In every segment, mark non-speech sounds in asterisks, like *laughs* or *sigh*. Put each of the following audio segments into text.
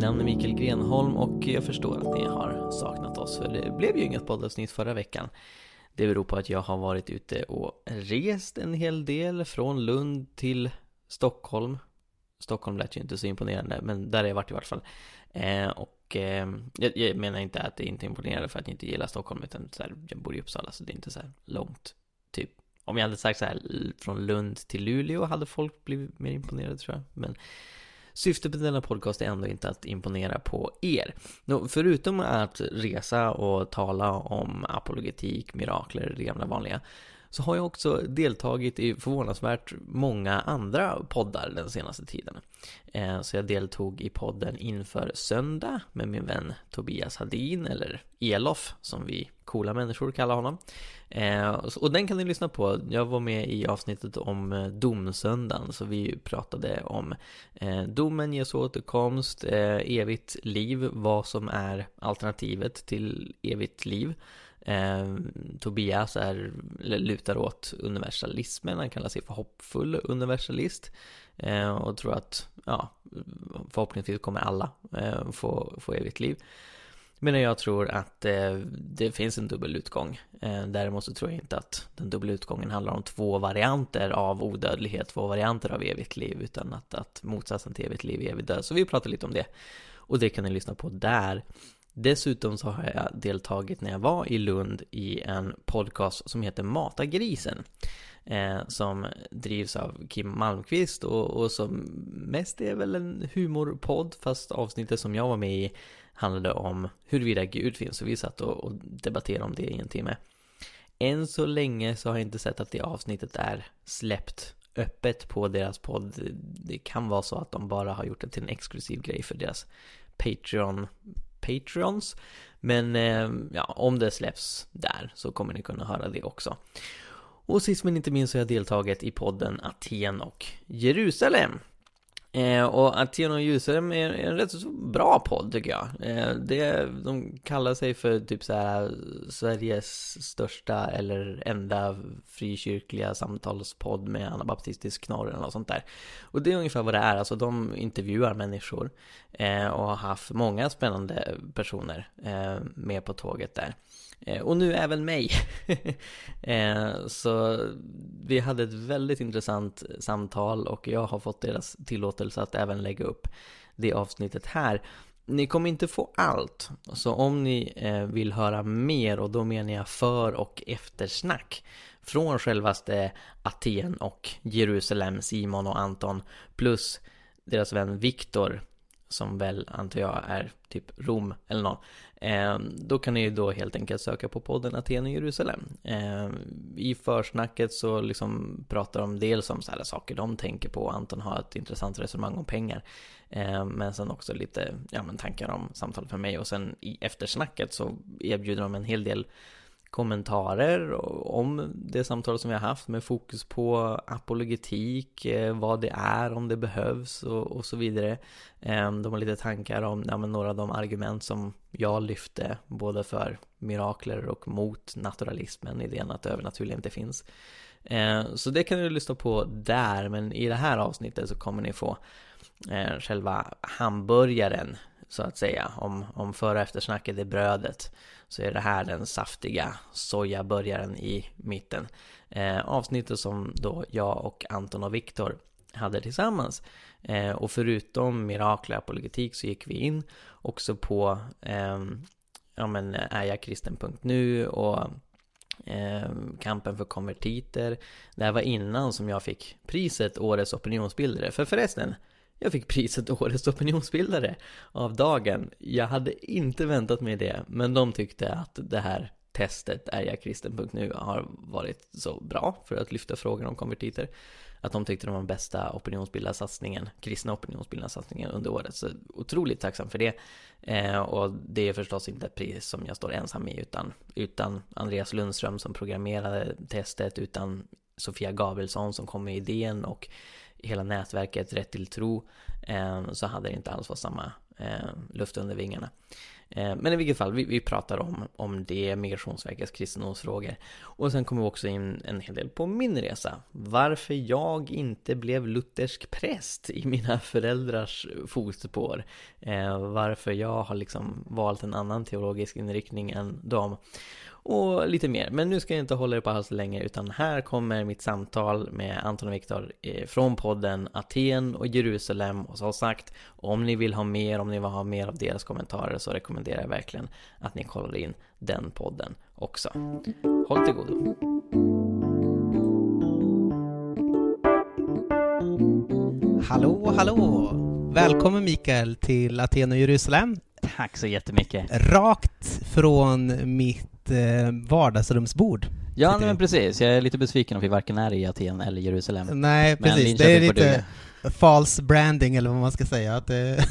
namn är Mikael Grenholm och jag förstår att ni har saknat oss för det blev ju inget poddavsnitt förra veckan. Det beror på att jag har varit ute och rest en hel del från Lund till Stockholm. Stockholm lät ju inte så imponerande, men där har jag varit i vart fall. Eh, och eh, jag, jag, menar inte att det inte är imponerande för att jag inte gillar Stockholm, utan så här, jag bor i Uppsala så det är inte så här långt, typ om jag hade sagt så här från Lund till Luleå hade folk blivit mer imponerade tror jag. Men syftet med denna podcast är ändå inte att imponera på er. Förutom att resa och tala om apologetik, mirakler, det gamla vanliga, så har jag också deltagit i förvånansvärt många andra poddar den senaste tiden. Eh, så jag deltog i podden Inför Söndag med min vän Tobias Hadin, eller Elof som vi coola människor kallar honom. Eh, och den kan ni lyssna på. Jag var med i avsnittet om eh, domsöndagen, så vi pratade om eh, domen, Jesu återkomst, eh, evigt liv, vad som är alternativet till evigt liv. Eh, Tobias är, lutar åt universalismen, han kallar sig för hoppfull universalist. Eh, och tror att, ja, förhoppningsvis kommer alla eh, få, få evigt liv. Medan jag tror att eh, det finns en dubbel utgång. Eh, däremot så tror jag inte att den dubbla utgången handlar om två varianter av odödlighet, två varianter av evigt liv, utan att, att motsatsen till evigt liv är evig död. Så vi pratar lite om det. Och det kan ni lyssna på där. Dessutom så har jag deltagit när jag var i Lund i en podcast som heter Mata grisen. Eh, som drivs av Kim Malmqvist och, och som mest är väl en humorpodd fast avsnittet som jag var med i handlade om huruvida Gud finns och vi satt och, och debatterade om det i en timme. Än så länge så har jag inte sett att det avsnittet är släppt öppet på deras podd. Det kan vara så att de bara har gjort det till en exklusiv grej för deras Patreon Patreons. Men eh, ja, om det släpps där så kommer ni kunna höra det också. Och sist men inte minst så har jag deltagit i podden Aten och Jerusalem. Eh, och Aten och Jerusalem är en rätt så bra podd tycker jag. Eh, det, de kallar sig för typ så här Sveriges största eller enda frikyrkliga samtalspodd med anabaptistisk knorr eller något sånt där. Och det är ungefär vad det är, alltså de intervjuar människor eh, och har haft många spännande personer eh, med på tåget där. Eh, och nu även mig. *laughs* Eh, så vi hade ett väldigt intressant samtal och jag har fått deras tillåtelse att även lägga upp det avsnittet här. Ni kommer inte få allt, så om ni eh, vill höra mer och då menar jag för och eftersnack från självaste Aten och Jerusalem, Simon och Anton plus deras vän Viktor som väl antar jag är typ Rom eller något. Ehm, då kan ni ju då helt enkelt söka på podden Aten och Jerusalem. Ehm, I försnacket så liksom pratar de dels om så här saker de tänker på. Anton har ett intressant resonemang om pengar. Ehm, men sen också lite, ja men tankar om samtal för mig. Och sen i eftersnacket så erbjuder de en hel del kommentarer om det samtal som vi har haft med fokus på apologetik, eh, vad det är, om det behövs och, och så vidare. Ehm, de har lite tankar om ja, några av de argument som jag lyfte, både för mirakler och mot naturalismen, idén att det övernaturliga inte finns. Ehm, så det kan du lyssna på där, men i det här avsnittet så kommer ni få eh, själva hamburgaren så att säga. Om, om före och eftersnacket är brödet så är det här den saftiga sojaburgaren i mitten. Eh, avsnittet som då jag och Anton och Viktor hade tillsammans. Eh, och förutom mirakler apologetik så gick vi in också på eh, ja men är jag kristen.nu och eh, kampen för konvertiter. Det här var innan som jag fick priset Årets opinionsbildare. För förresten, jag fick priset Årets opinionsbildare av dagen. Jag hade inte väntat mig det, men de tyckte att det här testet ärjagkristen.nu, har varit så bra för att lyfta frågan om konvertiter. Att de tyckte det var den bästa opinionsbildarsatsningen, kristna opinionsbildarsatsningen under året. Så otroligt tacksam för det. Eh, och det är förstås inte ett pris som jag står ensam i utan, utan Andreas Lundström som programmerade testet, utan Sofia Gabrielsson som kom med idén och hela nätverket Rätt till tro eh, så hade det inte alls varit samma eh, luft under vingarna. Eh, men i vilket fall, vi, vi pratar om, om det, Migrationsverkets kristendomsfrågor. Och sen kommer vi också in en hel del på min resa. Varför jag inte blev luthersk präst i mina föräldrars fotspår. Eh, varför jag har liksom valt en annan teologisk inriktning än dem och lite mer. Men nu ska jag inte hålla er på halsen länge utan här kommer mitt samtal med Anton och Viktor eh, från podden Aten och Jerusalem och som sagt om ni vill ha mer, om ni vill ha mer av deras kommentarer så rekommenderar jag verkligen att ni kollar in den podden också. Håll till godo! Hallå, hallå! Välkommen Mikael till Aten och Jerusalem. Tack så jättemycket! Rakt från mitt eh, vardagsrumsbord. Ja, men precis. Jag är lite besviken att vi varken är i Aten eller Jerusalem. Nej, Men precis. Linköping Det är lite false branding, eller vad man ska säga. Att det,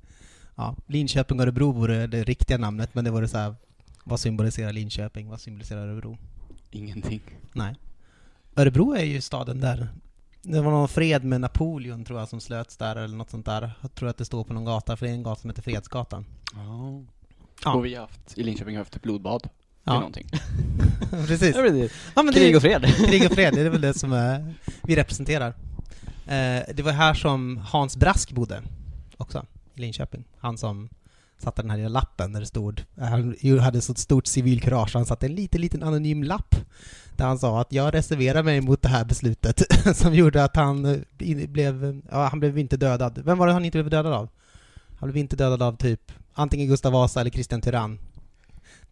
*laughs* ja, Linköping och Örebro vore det riktiga namnet, men det vore så här, vad symboliserar Linköping? Vad symboliserar Örebro? Ingenting. Nej. Örebro är ju staden där det var någon fred med Napoleon tror jag som slöts där eller något sånt där. Jag tror att det står på någon gata, för det är en gata som heter Fredsgatan. Ja. Ja. Och vi har haft, i Linköping har vi haft ett blodbad. Ja, någonting. precis. *laughs* Ja, precis. Ja, men Krig och fred! *laughs* Krig och fred, det är väl det som är, vi representerar. Eh, det var här som Hans Brask bodde också, i Linköping. Han som satte den här lilla lappen där det stod, han ju hade så stort civilkurage, han satte en liten, liten anonym lapp där han sa att jag reserverar mig mot det här beslutet *laughs* som gjorde att han eh, blev, ja han blev inte dödad. Vem var det han inte blev dödad av? Han blev inte dödad av typ antingen Gustav Vasa eller Kristian Tyrann.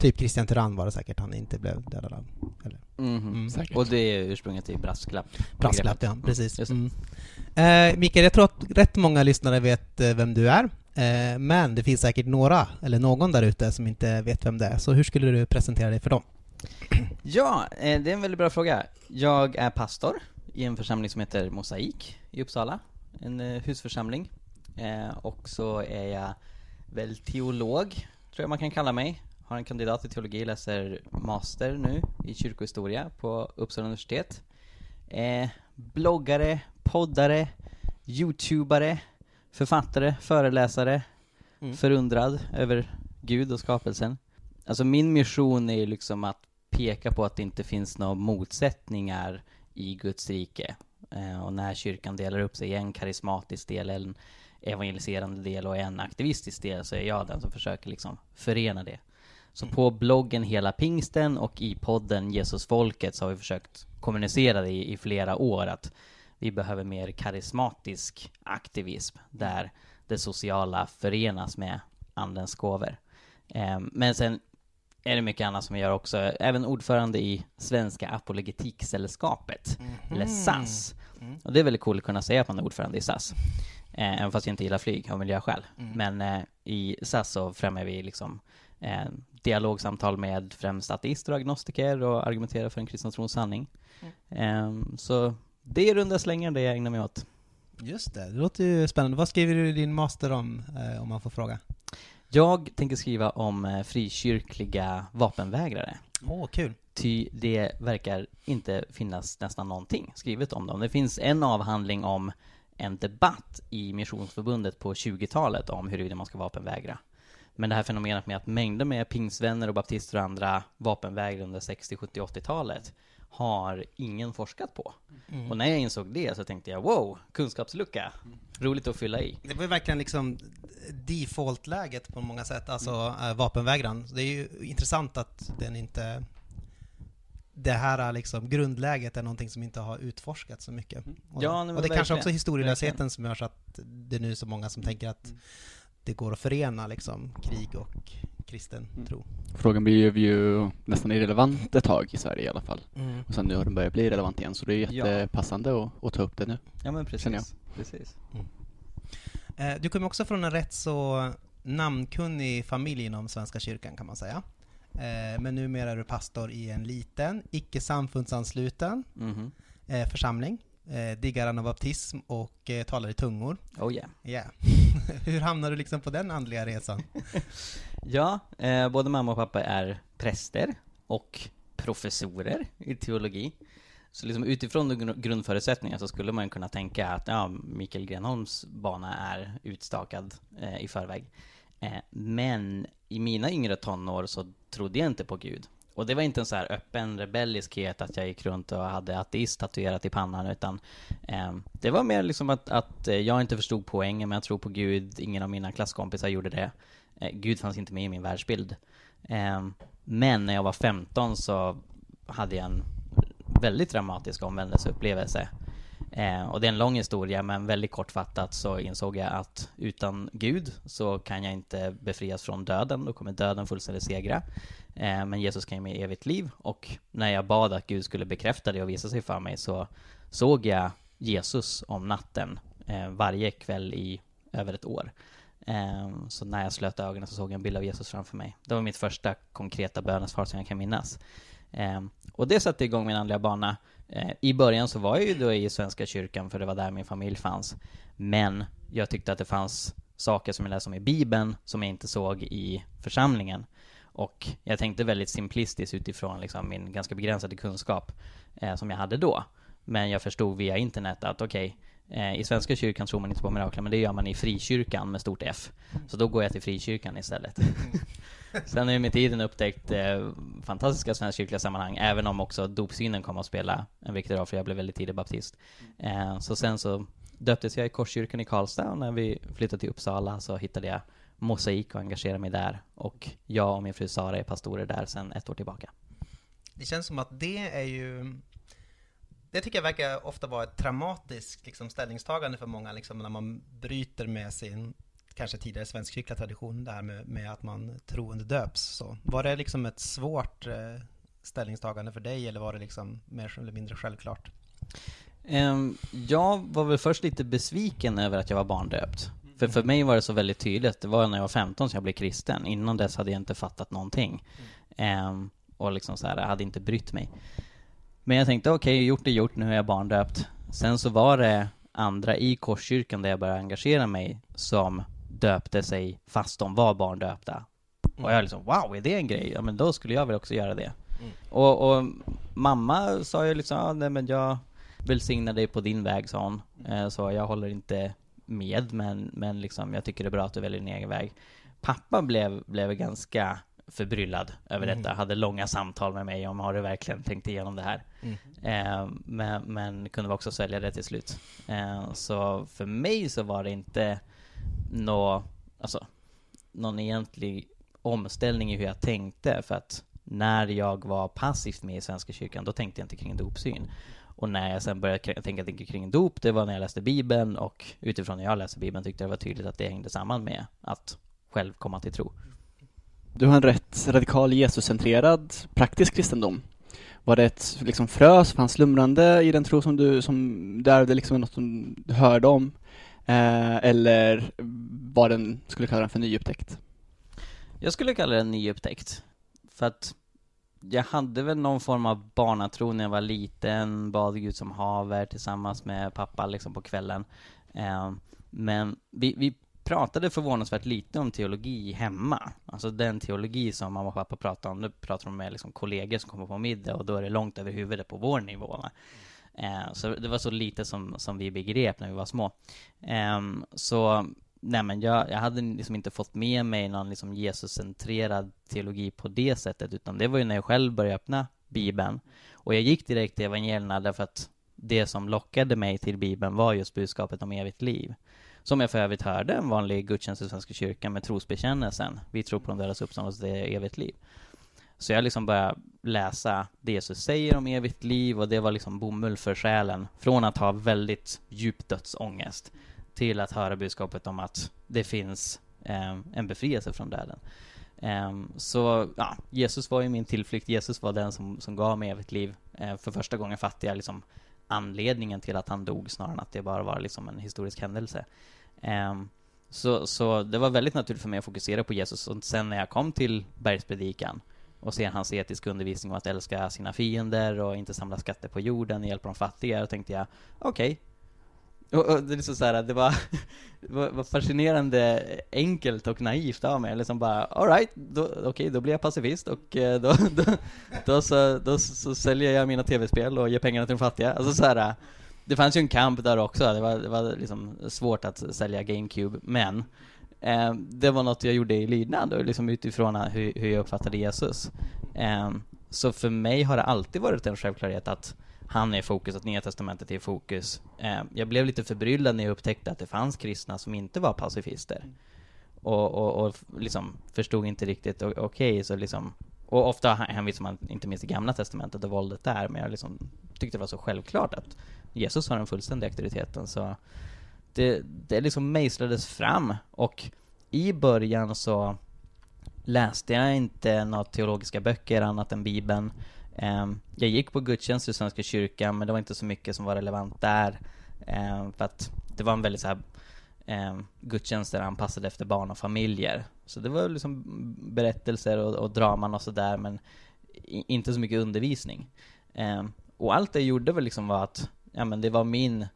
Typ Kristian Tyrann var det säkert han inte blev dödad av. Eller? Mhm. Mm. Säkert. Och det är ursprunget till brasklapp. Brasklapp, ja. Mm, Precis. det. Mm. Eh, Mikael, jag tror att rätt många lyssnare vet eh, vem du är. Eh, men det finns säkert några, eller någon där ute som inte vet vem det är. Så hur skulle du presentera dig för dem? *clears throat* Ja, eh, det är en väldigt bra fråga. Jag är pastor i en församling som heter Mosaik i Uppsala, en eh, husförsamling. Eh, Och så är jag väl teolog, tror jag man kan kalla mig. Har en kandidat i teologi, läser master nu i kyrkohistoria på Uppsala universitet. Eh, Bloggare, poddare, youtubare, författare, föreläsare, Mm. förundrad över Gud och skapelsen. Alltså min mission är ju liksom att peka på att det inte finns några motsättningar i Guds rike. Eh, och när kyrkan delar upp sig i en karismatisk del, en evangeliserande del och en aktivistisk del så är jag den som försöker liksom förena det. Så på bloggen Hela Pingsten och i podden Jesusfolket så har vi försökt kommunicera det i, i flera år att vi behöver mer karismatisk aktivism där det sociala förenas med andens gåvor. Eh, men sen är det mycket annat som jag gör också. Även ordförande i Svenska Apologetiksällskapet, eller SAS. Mm. Och det är väldigt coolt att kunna säga att man är ordförande i SAS. Eh, även fast jag inte gillar flyg av miljöskäl. Mm. Men eh, i SAS så främjar vi liksom eh, dialogsamtal med främst ateister och agnostiker och argumenterar för en kristna trons sanning. Eh, så det är runda slängar det jag ägnar mig åt. Just det, det låter ju spännande. Vad skriver du din master om, eh, om man får fråga? Jag tänker skriva om eh, frikyrkliga vapenvägrare. Åh, kul. Ty det verkar inte finnas nästan någonting skrivet om dem. Det finns en avhandling om en debatt i Missionsförbundet på 20-talet om huruvida man ska vapenvägra. Men det här fenomenet med att mängder med pingsvänner och baptister och andra vapenvägrade under 60, 70, 80-talet har ingen forskat på. Mm. Och när jag insåg det så tänkte jag wow, kunskapslucka. Roligt att fylla i. Det var verkligen liksom default-läget på många sätt, alltså äh, vapenvägran. Så Det är ju intressant att den inte... Det här är liksom, grundläget är någonting som inte har utforskats så mycket. Och, Ja, och det är kanske också historielösheten Verkligen. som gör så att det är nu så många som tänker att det går att förena liksom krig och kristen Mm. tro. Frågan blev ju nästan irrelevant ett tag i Sverige i alla fall. Mm. Och sen nu har den börjat bli relevant igen, så det är Ja. jättepassande att, att ta upp det nu. Ja men precis. precis. Eh, Du kommer också från en rätt så namnkunnig familj inom Svenska kyrkan kan man säga. Eh, Men numera är du pastor i en liten, icke samfundsansluten Mhm. eh, församling. Eh, diggar anabaptism och eh, talar i tungor. Oh yeah. Yeah. *laughs* Hur hamnar du liksom på den andliga resan? *laughs* Ja, eh, både mamma och pappa är präster och professorer i teologi. Så liksom utifrån de gru- grundförutsättningarna så skulle man kunna tänka att ja, Mikael Grenholms bana är utstakad eh, i förväg. Eh, men i mina yngre tonår så trodde jag inte på Gud. Och det var inte en så här öppen rebelliskhet att jag gick runt och hade ateist tatuerat i pannan utan eh, det var mer liksom att, att eh, jag inte förstod poängen men jag tror på Gud, ingen av mina klasskompisar gjorde det. Eh, Gud fanns inte med i min världsbild. Eh, men när jag var 15 så hade jag en väldigt dramatisk omvändelseupplevelse. Eh, och det är en lång historia, men väldigt kortfattat så insåg jag att utan Gud så kan jag inte befrias från döden, då kommer döden fullständigt segra. Eh, men Jesus kan ge mig evigt liv, och när jag bad att Gud skulle bekräfta det och visa sig för mig så såg jag Jesus om natten eh, varje kväll i över ett år. Eh, så när jag slöt ögonen så såg jag en bild av Jesus framför mig. Det var mitt första konkreta bönesvar som jag kan minnas. Och det satte igång min andliga bana. I början så var jag ju då i Svenska kyrkan för det var där min familj fanns. Men jag tyckte att det fanns saker som jag läste om i Bibeln som jag inte såg i församlingen. Och jag tänkte väldigt simplistiskt utifrån liksom min ganska begränsade kunskap eh, som jag hade då. Men jag förstod via internet att okej, okay, eh, i Svenska kyrkan tror man inte på mirakler, men det gör man i frikyrkan med stort F. Så då går jag till frikyrkan istället. *laughs* Sen har jag med tiden upptäckt eh, fantastiska svenskkyrkliga sammanhang, även om också dopsynen kom att spela en viktig roll, för jag blev väldigt tidig baptist. Eh, så sen så döptes jag i Korskyrkan i Karlstad, och när vi flyttade till Uppsala så hittade jag Mosaik och engagerade mig där. Och jag och min fru Sara är pastorer där sedan ett år tillbaka. Det känns som att det är ju det tycker jag verkar ofta vara ett traumatiskt liksom, ställningstagande för många, liksom, när man bryter med sin kanske tidigare svenskkyrkliga tradition, här med, med, att man troende döps. Så, var det liksom ett svårt eh, ställningstagande för dig, eller var det liksom mer eller mindre självklart? Um, jag var väl först lite besviken över att jag var barndöpt. För för mig var det så väldigt tydligt, det var när jag var 15 som jag blev kristen. Innan dess hade jag inte fattat någonting. Um, och liksom så här, jag hade inte brytt mig. Men jag tänkte okej, okay, gjort är gjort, nu är jag barndöpt. Sen så var det andra i Korskyrkan där jag började engagera mig som döpte sig fast de var barndöpta. Mm. Och jag liksom, wow, är det en grej? Ja men då skulle jag väl också göra det. Mm. Och, och, mamma sa ju liksom, ja, nej men jag välsignar dig på din väg, sa hon. Mm. Så jag håller inte med, men, men liksom, jag tycker det är bra att du väljer din egen väg. Pappa blev, blev ganska förbryllad över mm. detta, hade långa samtal med mig om har du verkligen tänkt igenom det här. Mm. Eh, men, men kunde också sälja det till slut. Eh, så för mig så var det inte nå, alltså, någon egentlig omställning i hur jag tänkte, för att när jag var passivt med i Svenska kyrkan, då tänkte jag inte kring dopsyn. Och när jag sen började tänka kring dop, det var när jag läste Bibeln och utifrån när jag läste Bibeln tyckte jag det var tydligt att det hängde samman med att själv komma till tro. Du har en rätt radikal Jesuscentrerad praktisk kristendom. Var det ett liksom frö som fanns slumrande i den tro som du, som du ärvde liksom något som du hörde om? Eh, eller var den, skulle kalla den för nyupptäckt? Jag skulle kalla den nyupptäckt. För att jag hade väl någon form av barnatro när jag var liten, bad Gud som haver tillsammans med pappa liksom på kvällen. Eh, men vi, vi pratade förvånansvärt lite om teologi hemma. Alltså den teologi som mamma och pappa pratar om, nu pratar de med liksom kollegor som kommer på middag och då är det långt över huvudet på vår nivå. Va? Eh, så det var så lite som, som vi begrep när vi var små. Eh, så nej men jag, jag hade liksom inte fått med mig någon liksom Jesuscentrerad teologi på det sättet, utan det var ju när jag själv började öppna Bibeln. Och jag gick direkt till evangelierna därför att det som lockade mig till Bibeln var just budskapet om evigt liv. Som jag för övrigt hörde en vanlig gudstjänst i Svenska kyrkan med trosbekännelsen. Vi tror på de dödas uppståndelse, det är evigt liv. Så jag liksom började läsa det Jesus säger om evigt liv och det var liksom bomull för själen. Från att ha väldigt djup dödsångest till att höra budskapet om att det finns eh, en befrielse från döden. Eh, så ja, Jesus var ju min tillflykt. Jesus var den som, som gav mig evigt liv. Eh, för första gången fattade jag liksom anledningen till att han dog snarare än att det bara var liksom en historisk händelse. Ehm, så, så det var väldigt naturligt för mig att fokusera på Jesus. Och sen när jag kom till bergspredikan och ser hans etiska undervisning om att älska sina fiender och inte samla skatter på jorden och hjälpa de fattiga, då tänkte jag, okej, okay, och, och det, är liksom så här, *laughs* det, var, var fascinerande enkelt och naivt av mig. Liksom bara, alright, okej, okay, då blir jag pacifist och eh, då, då, *laughs* då, då, så, då så säljer jag mina tv-spel och ger pengarna till de fattiga. Alltså så här, det fanns ju en kamp där också, det var, det var liksom svårt att sälja GameCube, men Eh, det var något jag gjorde i lydnad och liksom utifrån hur, hur jag uppfattade Jesus. Eh, så för mig har det alltid varit en självklarhet att han är i fokus, att Nya Testamentet är i fokus. Eh, jag blev lite förbryllad när jag upptäckte att det fanns kristna som inte var pacifister. Och, och, och liksom förstod inte riktigt, okej, okay, så liksom och ofta hänvisar man inte minst till Gamla Testamentet och våldet där, men jag liksom tyckte det var så självklart att Jesus har den fullständiga auktoriteten, så det, det liksom mejslades fram, och i början så läste jag inte några teologiska böcker annat än Bibeln. Ehm, jag gick på gudstjänst i Svenska kyrkan, men det var inte så mycket som var relevant där, ehm, för att det var en väldigt så här ehm, gudstjänster anpassade efter barn och familjer. Så det var liksom berättelser och, och draman och sådär, men inte så mycket undervisning. Och allt det gjorde väl liksom var att, ja men det var min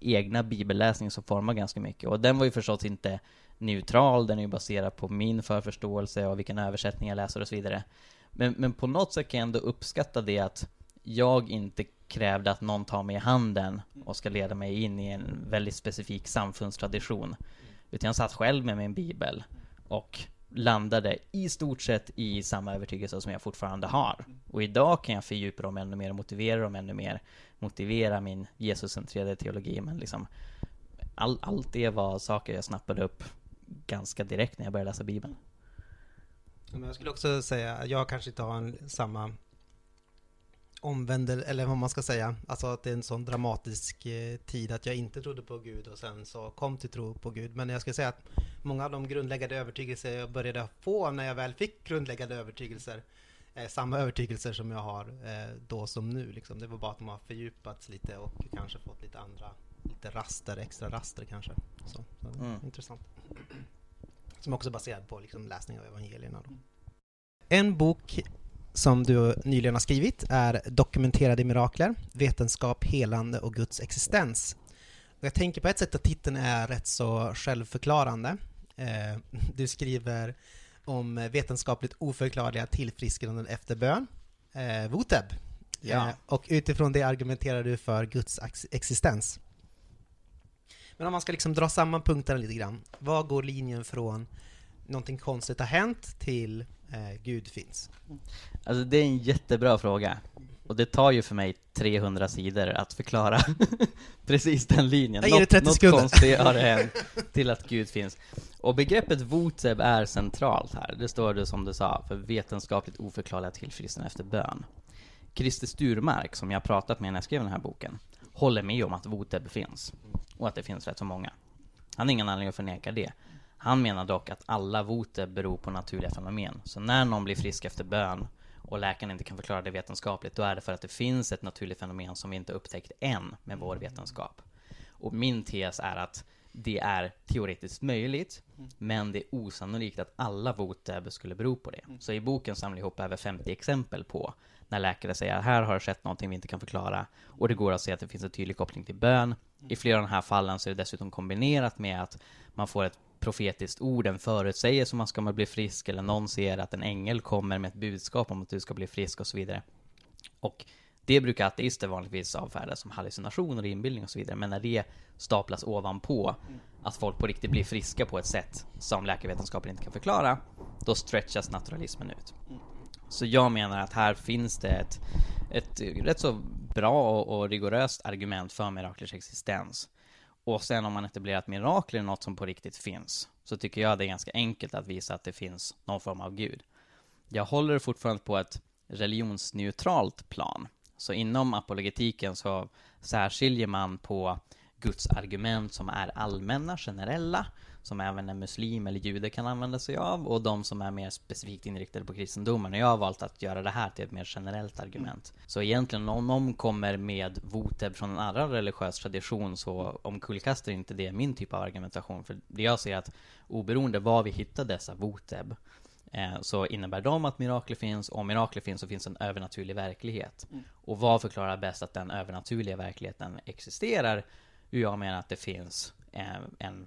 egna bibelläsning som formade ganska mycket. Och den var ju förstås inte neutral, den är ju baserad på min förförståelse och vilken översättning jag läser och så vidare. Men, men på något sätt kan jag ändå uppskatta det att jag inte krävde att någon tar mig i handen och ska leda mig in i en väldigt specifik samfundstradition. Utan jag satt själv med min bibel och landade i stort sett i samma övertygelse som jag fortfarande har. Och idag kan jag fördjupa dem ännu mer och motivera dem ännu mer. Motivera min Jesuscentrerade teologi, men liksom all, allt det var saker jag snappade upp ganska direkt när jag började läsa Bibeln. Men jag skulle också säga, att jag kanske inte har en, samma omvänder, eller vad man ska säga, alltså att det är en sån dramatisk eh, tid att jag inte trodde på Gud och sen så kom till tro på Gud. Men jag skulle säga att många av de grundläggande övertygelser jag började få när jag väl fick grundläggande övertygelser, eh, samma övertygelser som jag har eh, då som nu. Liksom. Det var bara att de har fördjupats lite och kanske fått lite andra, lite raster, extra raster kanske. Så, så mm. Intressant. Som också är baserad på liksom, läsning av evangelierna. Då. En bok som du nyligen har skrivit är Dokumenterade mirakler, vetenskap, helande och Guds existens. Jag tänker på ett sätt att titeln är rätt så självförklarande. Eh, du skriver om vetenskapligt oförklarliga tillfrisknanden efter bön, eh, VOTEB. Ja. Eh, och utifrån det argumenterar du för Guds existens. Men om man ska liksom dra samman punkterna lite grann, var går linjen från någonting konstigt har hänt till eh, Gud finns? Alltså det är en jättebra fråga. Och det tar ju för mig 300 sidor att förklara *laughs* precis den linjen. Ger 30 något, något konstigt har hänt till att Gud finns. Och begreppet voteb är centralt här. Det står det som du sa, för vetenskapligt oförklarliga tillfrisknande efter bön. Christer Sturmark, som jag pratat med när jag skrev den här boken, håller med om att voteb finns. Och att det finns rätt så många. Han har ingen anledning att förneka det. Han menar dock att alla voteb beror på naturliga fenomen. Så när någon blir frisk efter bön och läkaren inte kan förklara det vetenskapligt, då är det för att det finns ett naturligt fenomen som vi inte upptäckt än med vår vetenskap. Och min tes är att det är teoretiskt möjligt, men det är osannolikt att alla voteb skulle bero på det. Så i boken samlar jag ihop över 50 exempel på när läkare säger att här har det skett någonting vi inte kan förklara och det går att se att det finns en tydlig koppling till bön. I flera av de här fallen så är det dessutom kombinerat med att man får ett profetiskt ord, en förutsägelse om man ska bli frisk, eller någon ser att en ängel kommer med ett budskap om att du ska bli frisk och så vidare. Och det brukar ateister vanligtvis avfärda som hallucinationer, och inbildning och så vidare, men när det staplas ovanpå att folk på riktigt blir friska på ett sätt som läkarvetenskapen inte kan förklara, då stretchas naturalismen ut. Så jag menar att här finns det ett, ett rätt så bra och, och rigoröst argument för miraklers existens. Och sen om man etablerar att mirakel är något som på riktigt finns, så tycker jag det är ganska enkelt att visa att det finns någon form av gud. Jag håller fortfarande på ett religionsneutralt plan. Så inom apologetiken så särskiljer man på Guds argument som är allmänna, generella, som även en muslim eller jude kan använda sig av, och de som är mer specifikt inriktade på kristendomen. Och jag har valt att göra det här till ett mer generellt argument. Så egentligen om någon kommer med voteb från en annan religiös tradition så omkullkastar inte det min typ av argumentation. För det jag ser att oberoende var vi hittar dessa voteb eh, så innebär de att mirakler finns, och om mirakler finns så finns en övernaturlig verklighet. Mm. Och vad förklarar bäst att den övernaturliga verkligheten existerar? Jag menar att det finns eh, en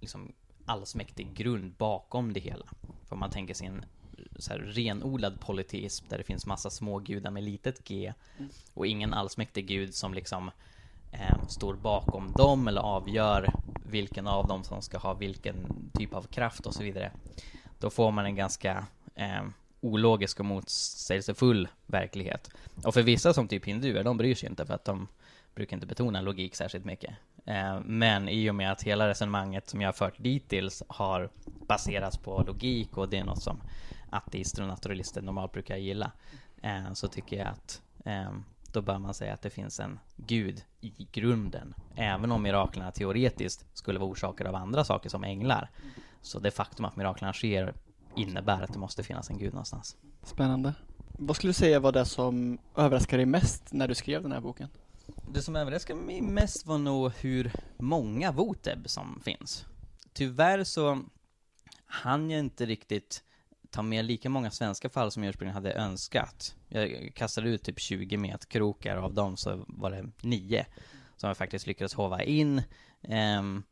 liksom allsmäktig grund bakom det hela. För man tänker sig en så här renodlad polyteism där det finns massa små gudar med litet g och ingen allsmäktig gud som liksom eh, står bakom dem eller avgör vilken av dem som ska ha vilken typ av kraft och så vidare. Då får man en ganska eh, ologisk och motsägelsefull verklighet. Och för vissa som typ hinduer, de bryr sig inte för att de brukar inte betona logik särskilt mycket. Eh, men i och med att hela resonemanget som jag har fört dittills har baserats på logik och det är något som ateister och naturalister normalt brukar gilla, eh, så tycker jag att eh, då bör man säga att det finns en gud i grunden. Även om miraklerna teoretiskt skulle vara orsakade av andra saker som änglar. Så det faktum att miraklerna sker innebär att det måste finnas en gud någonstans. Spännande. Vad skulle du säga var det som överraskade dig mest när du skrev den här boken? Det som överraskade mig mest var nog hur många Voteb som finns. Tyvärr så hann jag inte riktigt ta med lika många svenska fall som jag ursprungligen hade önskat. Jag kastade ut typ 20 metkrokar och av dem så var det 9 som jag faktiskt lyckades hova in. Um,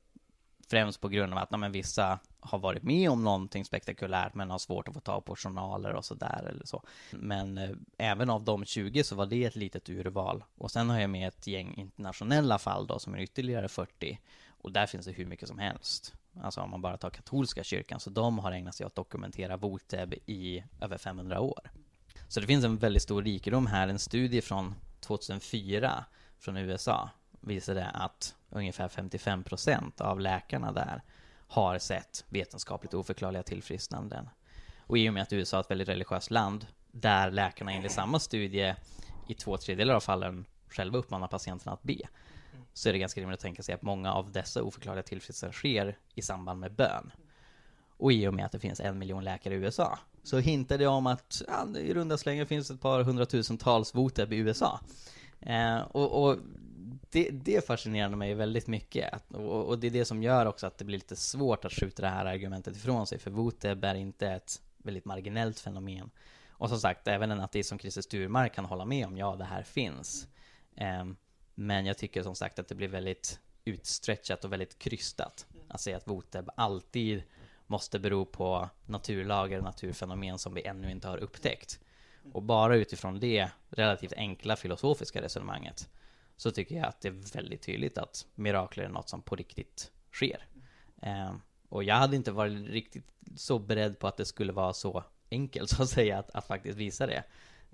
främst på grund av att men, vissa har varit med om någonting spektakulärt men har svårt att få tag på journaler och sådär eller så. Men eh, även av de 20 så var det ett litet urval. Och sen har jag med ett gäng internationella fall då som är ytterligare 40. Och där finns det hur mycket som helst. Alltså om man bara tar katolska kyrkan, så de har ägnat sig åt att dokumentera Voteb i över 500 år. Så det finns en väldigt stor rikedom här. En studie från 2004 från USA visade att ungefär 55 procent av läkarna där har sett vetenskapligt oförklarliga tillfrisknanden. Och i och med att USA är ett väldigt religiöst land, där läkarna enligt samma studie i två tredjedelar av fallen själva uppmanar patienterna att be, så är det ganska rimligt att tänka sig att många av dessa oförklarliga tillfrisknanden sker i samband med bön. Och i och med att det finns en miljon läkare i USA, så hintar det om att ja, i runda slängar finns ett par hundratusentals voteb i USA. Eh, och, och det, det fascinerade mig väldigt mycket. Och, och, det är det som gör också att det blir lite svårt att skjuta det här argumentet ifrån sig. För Voteb är inte ett väldigt marginellt fenomen. Och som sagt, även en ateist som Christer Sturmark kan hålla med om, ja det här finns. Um, men jag tycker som sagt att det blir väldigt utstretchat och väldigt krystat. Att säga att Voteb alltid måste bero på naturlagar och naturfenomen som vi ännu inte har upptäckt. Och bara utifrån det relativt enkla filosofiska resonemanget så tycker jag att det är väldigt tydligt att mirakler är något som på riktigt sker. Eh, och jag hade inte varit riktigt så beredd på att det skulle vara så enkelt *laughs* så att säga att, att faktiskt visa det.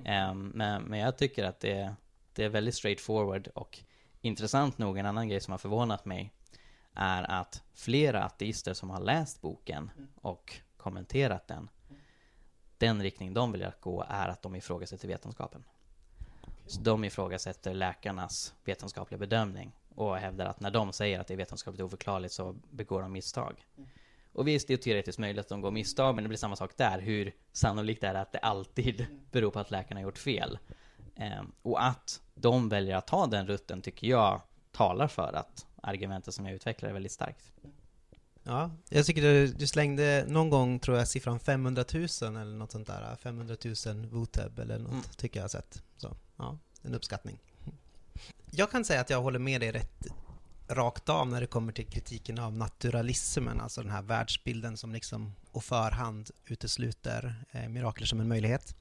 Eh, men, men jag tycker att det, det är väldigt straightforward och intressant nog, en annan grej som har förvånat mig är att flera ateister som har läst boken och kommenterat den, den riktning de vill att gå är att de ifrågasätter vetenskapen. Så de ifrågasätter läkarnas vetenskapliga bedömning och hävdar att när de säger att det är vetenskapligt oförklarligt så begår de misstag. Och visst, det är teoretiskt möjligt att de går misstag, men det blir samma sak där. Hur sannolikt är det att det alltid beror på att läkarna har gjort fel? Ehm, och att de väljer att ta den rutten tycker jag talar för att argumentet som jag utvecklar är väldigt starkt. Ja, jag tycker du, du, slängde någon gång, tror jag, siffran 500 000 eller något sånt där. 500 000 Voteb eller något, mm. tycker jag har sett. Ja, en uppskattning. Jag kan säga att jag håller med dig rätt rakt av när det kommer till kritiken av naturalismen, alltså den här världsbilden som liksom och förhand utesluter eh, mirakler som en möjlighet.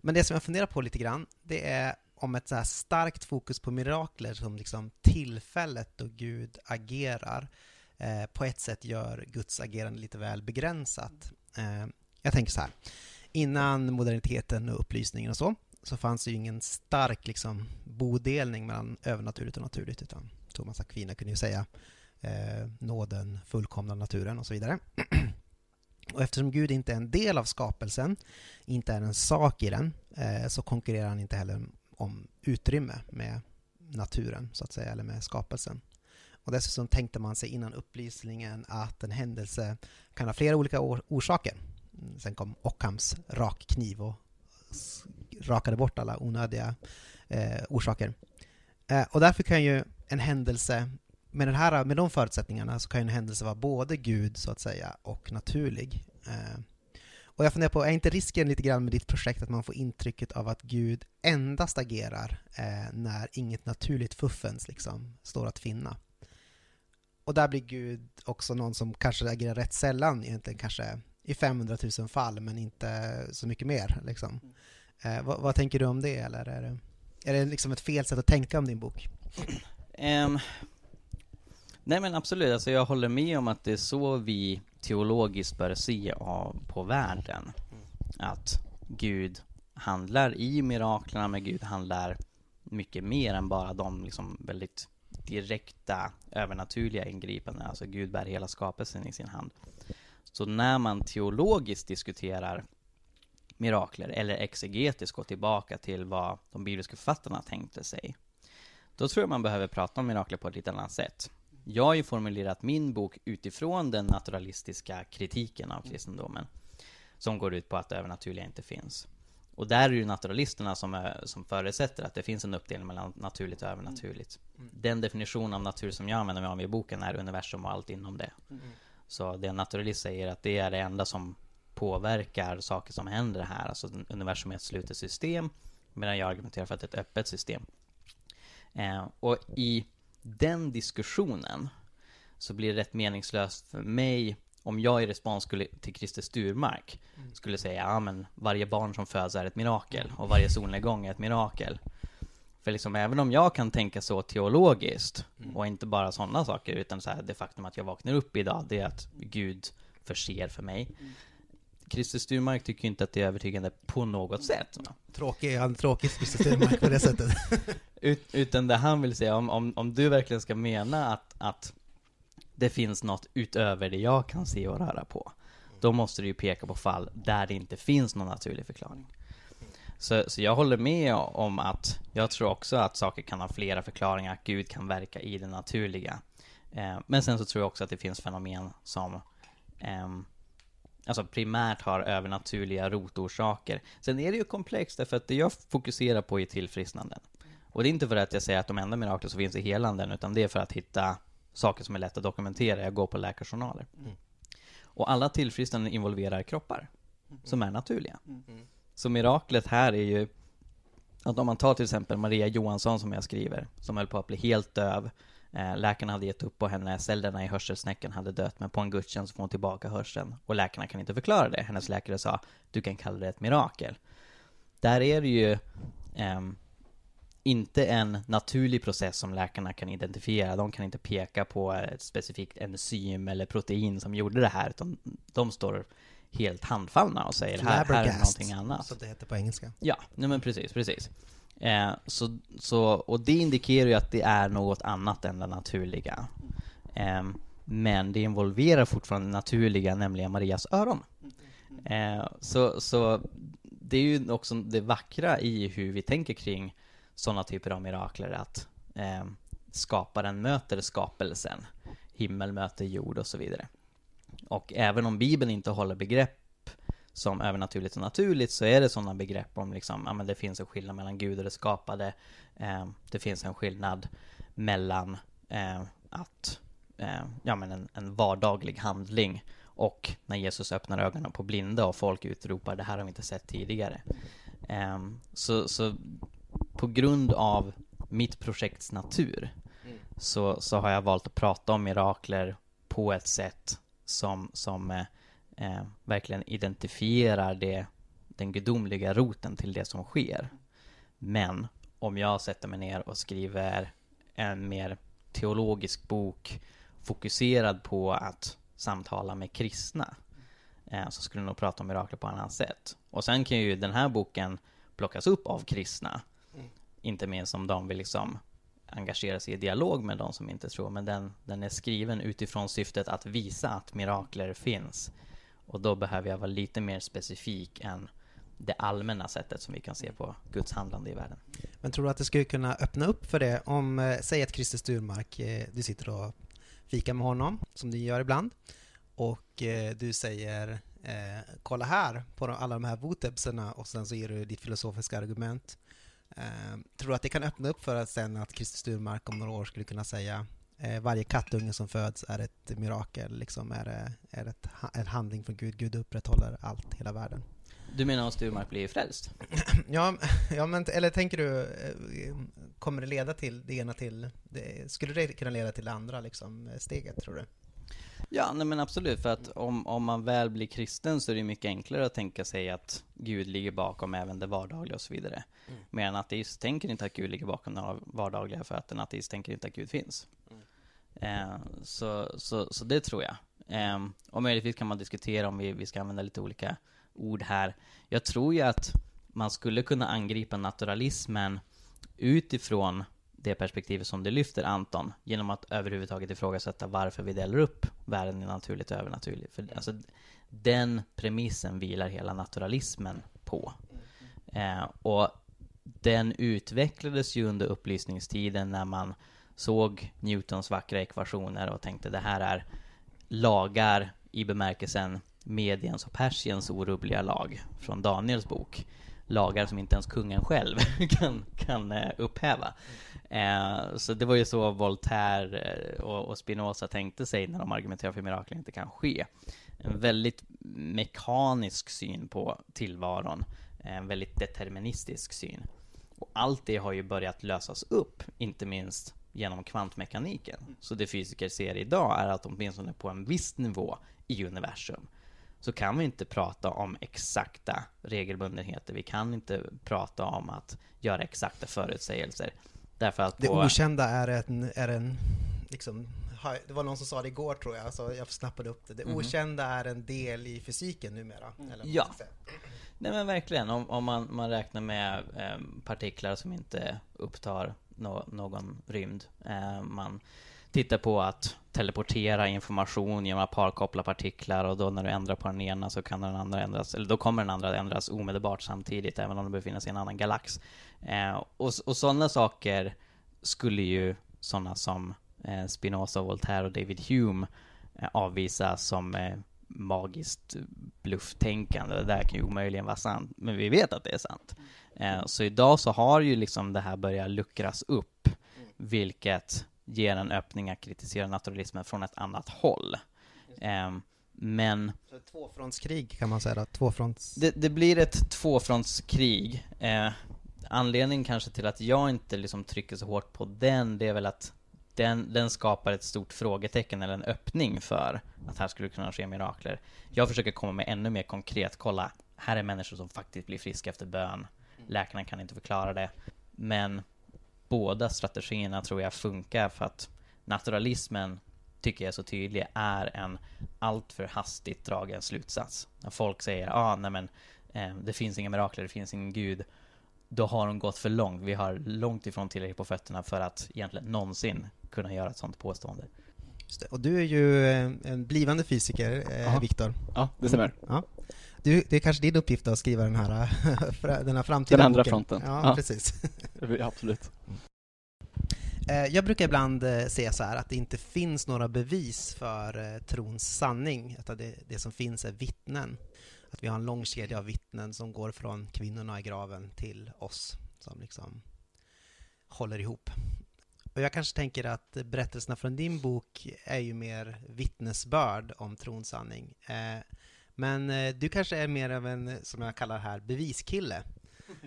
Men det som jag funderar på lite grann, det är om ett så här starkt fokus på mirakler som liksom tillfället då Gud agerar eh, på ett sätt gör Guds agerande lite väl begränsat. Eh, jag tänker så här, innan moderniteten och upplysningen och så, så fanns det ju ingen stark liksom, bodelning mellan övernaturligt och naturligt, utan Thomas Aquina kunde ju säga eh, nåden fullkomna naturen och så vidare. *clears throat* Och eftersom Gud inte är en del av skapelsen, inte är en sak i den, eh, så konkurrerar han inte heller om utrymme med naturen, så att säga, eller med skapelsen. Och dessutom tänkte man sig innan upplysningen att en händelse kan ha flera olika orsaker. Sen kom Ockhams rakkniv och rakade bort alla onödiga eh, orsaker. Eh, och därför kan ju en händelse, med, den här, med de förutsättningarna, så kan en händelse vara både Gud, så att säga, och naturlig. Eh, och jag funderar på, är inte risken lite grann med ditt projekt att man får intrycket av att Gud endast agerar eh, när inget naturligt fuffens liksom står att finna? Och där blir Gud också någon som kanske agerar rätt sällan, egentligen kanske i 500 000 fall, men inte så mycket mer. Liksom. Mm. Eh, vad, vad, tänker du om det, eller är det, är det liksom ett fel sätt att tänka om din bok? Um, Nej men absolut, alltså jag håller med om att det är så vi teologiskt bör se av, på världen. Att Gud handlar i miraklerna, men Gud handlar mycket mer än bara de liksom väldigt direkta övernaturliga ingripanden. Alltså Gud bär hela skapelsen i sin hand. Så när man teologiskt diskuterar mirakler eller exegetiskt går tillbaka till vad de bibliska författarna tänkte sig. Då tror jag man behöver prata om mirakler på ett lite annat sätt. Jag har ju formulerat min bok utifrån den naturalistiska kritiken av kristendomen. Som går ut på att det övernaturliga inte finns. Och där är det naturalisterna som, är, som förutsätter att det finns en uppdelning mellan naturligt och övernaturligt. Den definition av natur som jag använder mig av i boken är universum och allt inom det. Så det en naturalist säger att det är det enda som påverkar saker som händer här. Alltså universum är ett slutet system, medan jag argumenterar för att det är ett öppet system. Eh, och i den diskussionen så blir det rätt meningslöst för mig om jag i respons skulle, till Christer Sturmark skulle säga ja men varje barn som föds är ett mirakel och varje solnedgång är ett mirakel. För liksom även om jag kan tänka så teologiskt och inte bara sådana saker utan så här, det faktum att jag vaknar upp idag det är att Gud förser för mig. Christer Sturmark tycker inte att det är övertygande på något sätt. Tråkig, han är tråkig system på det sättet. *laughs* Ut, utan det han vill säga, om, om, om du verkligen ska mena att, att det finns något utöver det jag kan se och röra på, då måste du ju peka på fall där det inte finns någon naturlig förklaring. Så, så jag håller med om att jag tror också att saker kan ha flera förklaringar, att Gud kan verka i det naturliga. Eh, men sen så tror jag också att det finns fenomen som ehm, alltså primärt har övernaturliga rotorsaker. Sen är det ju komplext därför att det jag fokuserar på är tillfrisknanden. Och det är inte för att jag säger att de enda mirakler som finns är helanden, utan det är för att hitta saker som är lätt att dokumentera. Jag går på läkarjournaler. Och alla tillfrisknanden involverar kroppar som är naturliga. Så miraklet här är ju att om man tar till exempel Maria Johansson som jag skriver, som höll på att bli helt döv. Eh, läkarna hade gett upp på henne, cellerna i hörselsnäcken hade dött, men på en gudstjänst får hon tillbaka hörseln. Och läkarna kan inte förklara det. Hennes läkare sa, du kan kalla det ett mirakel. Där är det ju ehm, inte en naturlig process som läkarna kan identifiera. De kan inte peka på ett specifikt enzym eller protein som gjorde det här, utan de står helt handfallna och säger här, här är någonting annat. Som det heter på engelska. Ja, nej men precis, precis. Eh, så, så, och det indikerar ju att det är något annat än det naturliga. Eh, men det involverar fortfarande det naturliga, nämligen Marias öron. Eh, så, så det är ju också det vackra i hur vi tänker kring sådana typer av mirakler, att eh, skaparen möter skapelsen. Himmel möter jord och så vidare. Och även om Bibeln inte håller begrepp som övernaturligt och naturligt så är det sådana begrepp om liksom, ja men det finns en skillnad mellan Gud och det skapade. Eh, det finns en skillnad mellan eh, att, eh, ja men en, en vardaglig handling och när Jesus öppnar ögonen på blinda och folk utropar det här har vi inte sett tidigare. Eh, så, så på grund av mitt projekts natur så, så har jag valt att prata om mirakler på ett sätt som, som eh, verkligen identifierar det, den gudomliga roten till det som sker. Men om jag sätter mig ner och skriver en mer teologisk bok fokuserad på att samtala med kristna eh, så skulle jag nog prata om mirakler på annat sätt. Och sen kan ju den här boken plockas upp av kristna. Inte minst om de vill liksom engagera sig i dialog med de som inte tror, men den, den är skriven utifrån syftet att visa att mirakler finns. Och då behöver jag vara lite mer specifik än det allmänna sättet som vi kan se på Guds handlande i världen. Men tror du att det skulle kunna öppna upp för det om, eh, säg att Christer Sturmark, eh, du sitter och fikar med honom, som du gör ibland, och eh, du säger eh, kolla här på de, alla de här votebserna och sen så ger du ditt filosofiska argument. Eh, tror du att det kan öppna upp för att sen att Christer Sturmark om några år skulle kunna säga varje kattunge som föds är ett mirakel, liksom är det är ett, en handling från Gud, Gud upprätthåller allt, hela världen. Du menar att Sturmark blir frälst? *clears throat* Ja, ja men eller tänker du, eh, kommer det leda till det ena till, det, skulle det kunna leda till det andra liksom, steget tror du? Ja, nej men absolut, för att om, om man väl blir kristen så är det mycket enklare att tänka sig att Gud ligger bakom även det vardagliga och så vidare. Mm. Men en ateist tänker inte att Gud ligger bakom det vardagliga för att en ateist tänker inte att Gud finns. Eh, så, så, så det tror jag. Eh, och möjligtvis kan man diskutera om vi, vi ska använda lite olika ord här. Jag tror ju att man skulle kunna angripa naturalismen utifrån det perspektivet som du lyfter Anton, genom att överhuvudtaget ifrågasätta varför vi delar upp världen i naturligt och övernaturligt. För alltså, den premissen vilar hela naturalismen på. Eh, och den utvecklades ju under upplysningstiden när man såg Newtons vackra ekvationer och tänkte det här är lagar i bemärkelsen mediens och Persiens orubbliga lag från Daniels bok. Lagar som inte ens kungen själv *laughs* kan, kan eh, upphäva. Eh, så det var ju så Voltaire eh, och, och Spinoza tänkte sig när de argumenterade för att mirakel inte kan ske. En väldigt mekanisk syn på tillvaron, en väldigt deterministisk syn. Och allt det har ju börjat lösas upp, inte minst genom kvantmekaniken. Så det fysiker ser idag är att åtminstone på en viss nivå i universum så kan vi inte prata om exakta regelbundenheter. Vi kan inte prata om att göra exakta förutsägelser. Därför att det okända är en, är en liksom, det var någon som sa det igår tror jag, så jag snappade upp det. Det mm. okända är en del i fysiken numera. Eller ja. Nej men verkligen, om, om man, man räknar med eh, partiklar som inte upptar no, någon rymd. Eh, man tittar på att teleportera information genom att parkoppla partiklar och då när du ändrar på den ena så kan den andra ändras, eller då kommer den andra ändras omedelbart samtidigt även om den befinner sig i en annan galax. Eh, och och sådana saker skulle ju sådana som eh, Spinoza, Voltaire och David Hume eh, avvisa som eh, magiskt blufftänkande. Det där kan ju omöjligen vara sant, men vi vet att det är sant. Eh, så idag så har ju liksom det här börjat luckras upp, vilket ger en öppning att kritisera naturalismen från ett annat håll. Eh, men... Så ett tvåfrontskrig kan man säga då? Tvåfronts... Det, det blir ett tvåfrontskrig. Eh, anledningen kanske till att jag inte liksom trycker så hårt på den, det är väl att den, den skapar ett stort frågetecken eller en öppning för att här skulle kunna ske mirakler. Jag försöker komma med ännu mer konkret, kolla, här är människor som faktiskt blir friska efter bön. Läkarna kan inte förklara det. Men båda strategierna tror jag funkar för att naturalismen tycker jag är så tydlig, är en alltför hastigt dragen slutsats. När folk säger, ah, nej men, eh, det finns inga mirakler, det finns ingen gud. Då har de gått för långt. Vi har långt ifrån tillräckligt på fötterna för att egentligen någonsin kunna göra ett sånt påstående. Och du är ju eh, en blivande fysiker, eh, Viktor. Ja, det stämmer. Ja. Du, det är kanske din uppgift att skriva den här, *laughs* den här framtida Den andra boken. fronten. Ja, ja. precis. *laughs* Ja, absolut. Eh, jag brukar ibland eh, säga så här att det inte finns några bevis för trons sanning, att det, det som finns är vittnen. Att vi har en lång kedja av vittnen som går från kvinnorna i graven till oss, som liksom håller ihop. Och jag kanske tänker att berättelserna från din bok är ju mer vittnesbörd om trons sanning. Eh, men eh, du kanske är mer av en, som jag kallar här, beviskille. *laughs*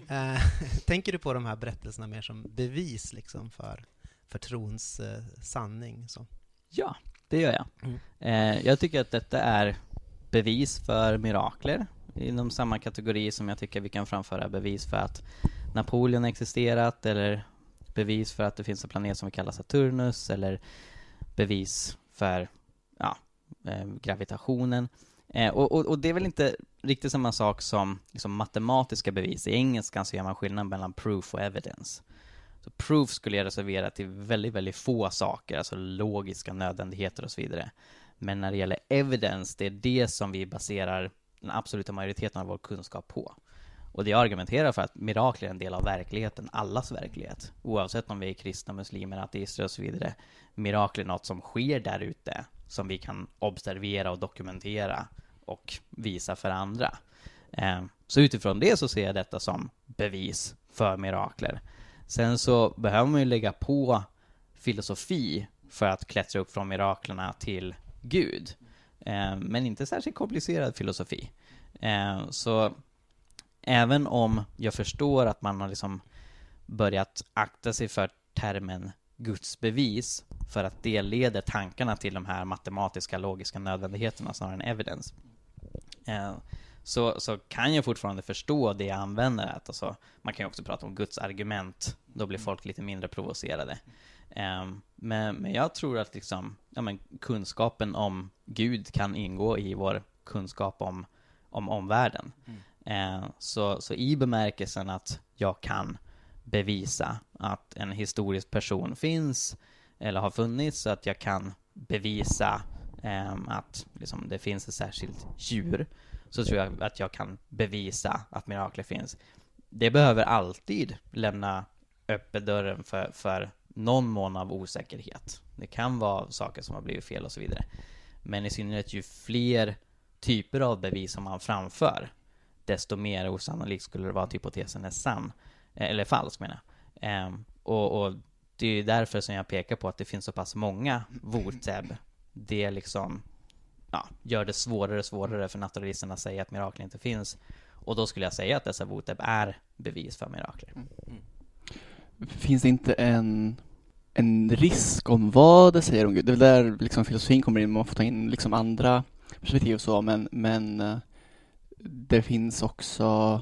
Eh, *laughs* tänker du på de här berättelserna mer som bevis liksom för, för trons sanning? Så? Ja, det gör jag. Mm. jag tycker att detta är bevis för mirakler inom samma kategori som jag tycker vi kan framföra bevis för att Napoleon existerat eller bevis för att det finns en planet som vi kallar Saturnus eller bevis för ja, eh, gravitationen. Eh, och, och, och, det är väl inte riktigt samma sak som liksom, matematiska bevis. I engelskan så gör man skillnad mellan proof och evidence. Så proof skulle jag reservera till väldigt, väldigt få saker, alltså logiska nödvändigheter och så vidare. Men när det gäller evidence, det är det som vi baserar den absoluta majoriteten av vår kunskap på. Och det argumenterar för att mirakler är en del av verkligheten, allas verklighet. Oavsett om vi är kristna, muslimer, ateister och så vidare. Mirakler är något som sker där ute, som vi kan observera och dokumentera och visa för andra. Ehm, så utifrån det så ser jag detta som bevis för mirakler. Sen så behöver man ju lägga på filosofi för att klättra upp från miraklerna till Gud. Ehm, men inte särskilt komplicerad filosofi. Ehm, så även om jag förstår att man har liksom börjat akta sig för termen gudsbevis för att det leder tankarna till de här matematiska logiska nödvändigheterna snarare än evidence. Eh, så, så kan jag fortfarande förstå det jag använder. Att alltså, man kan ju också prata om Guds argument, då blir folk lite mindre provocerade. Eh, men, men jag tror att liksom, ja, men kunskapen om Gud kan ingå i vår kunskap om, om omvärlden. Mm. Eh, så, så i bemärkelsen att jag kan bevisa att en historisk person finns eller har funnits, så att jag kan bevisa eh, att liksom, det finns ett särskilt djur, så tror jag att jag kan bevisa att mirakler finns. Det behöver alltid lämna öppet dörren för, för någon mån av osäkerhet. Det kan vara saker som har blivit fel och så vidare. Men i synnerhet ju fler typer av bevis som man framför, desto mer osannolikt skulle det vara att hypotesen är sann, eh, eller falsk menar jag. Ehm, och, och det är därför som jag pekar på att det finns så pass många voteb. Det liksom, ja, gör det svårare och svårare för naturalisterna att säga att mirakel inte finns. Och då skulle jag säga att dessa voteb är bevis för mirakler. Finns det inte en, en risk om vad det säger om Gud? Det är väl där liksom filosofin kommer in, man får ta in liksom andra perspektiv och så, men, men eh, det finns också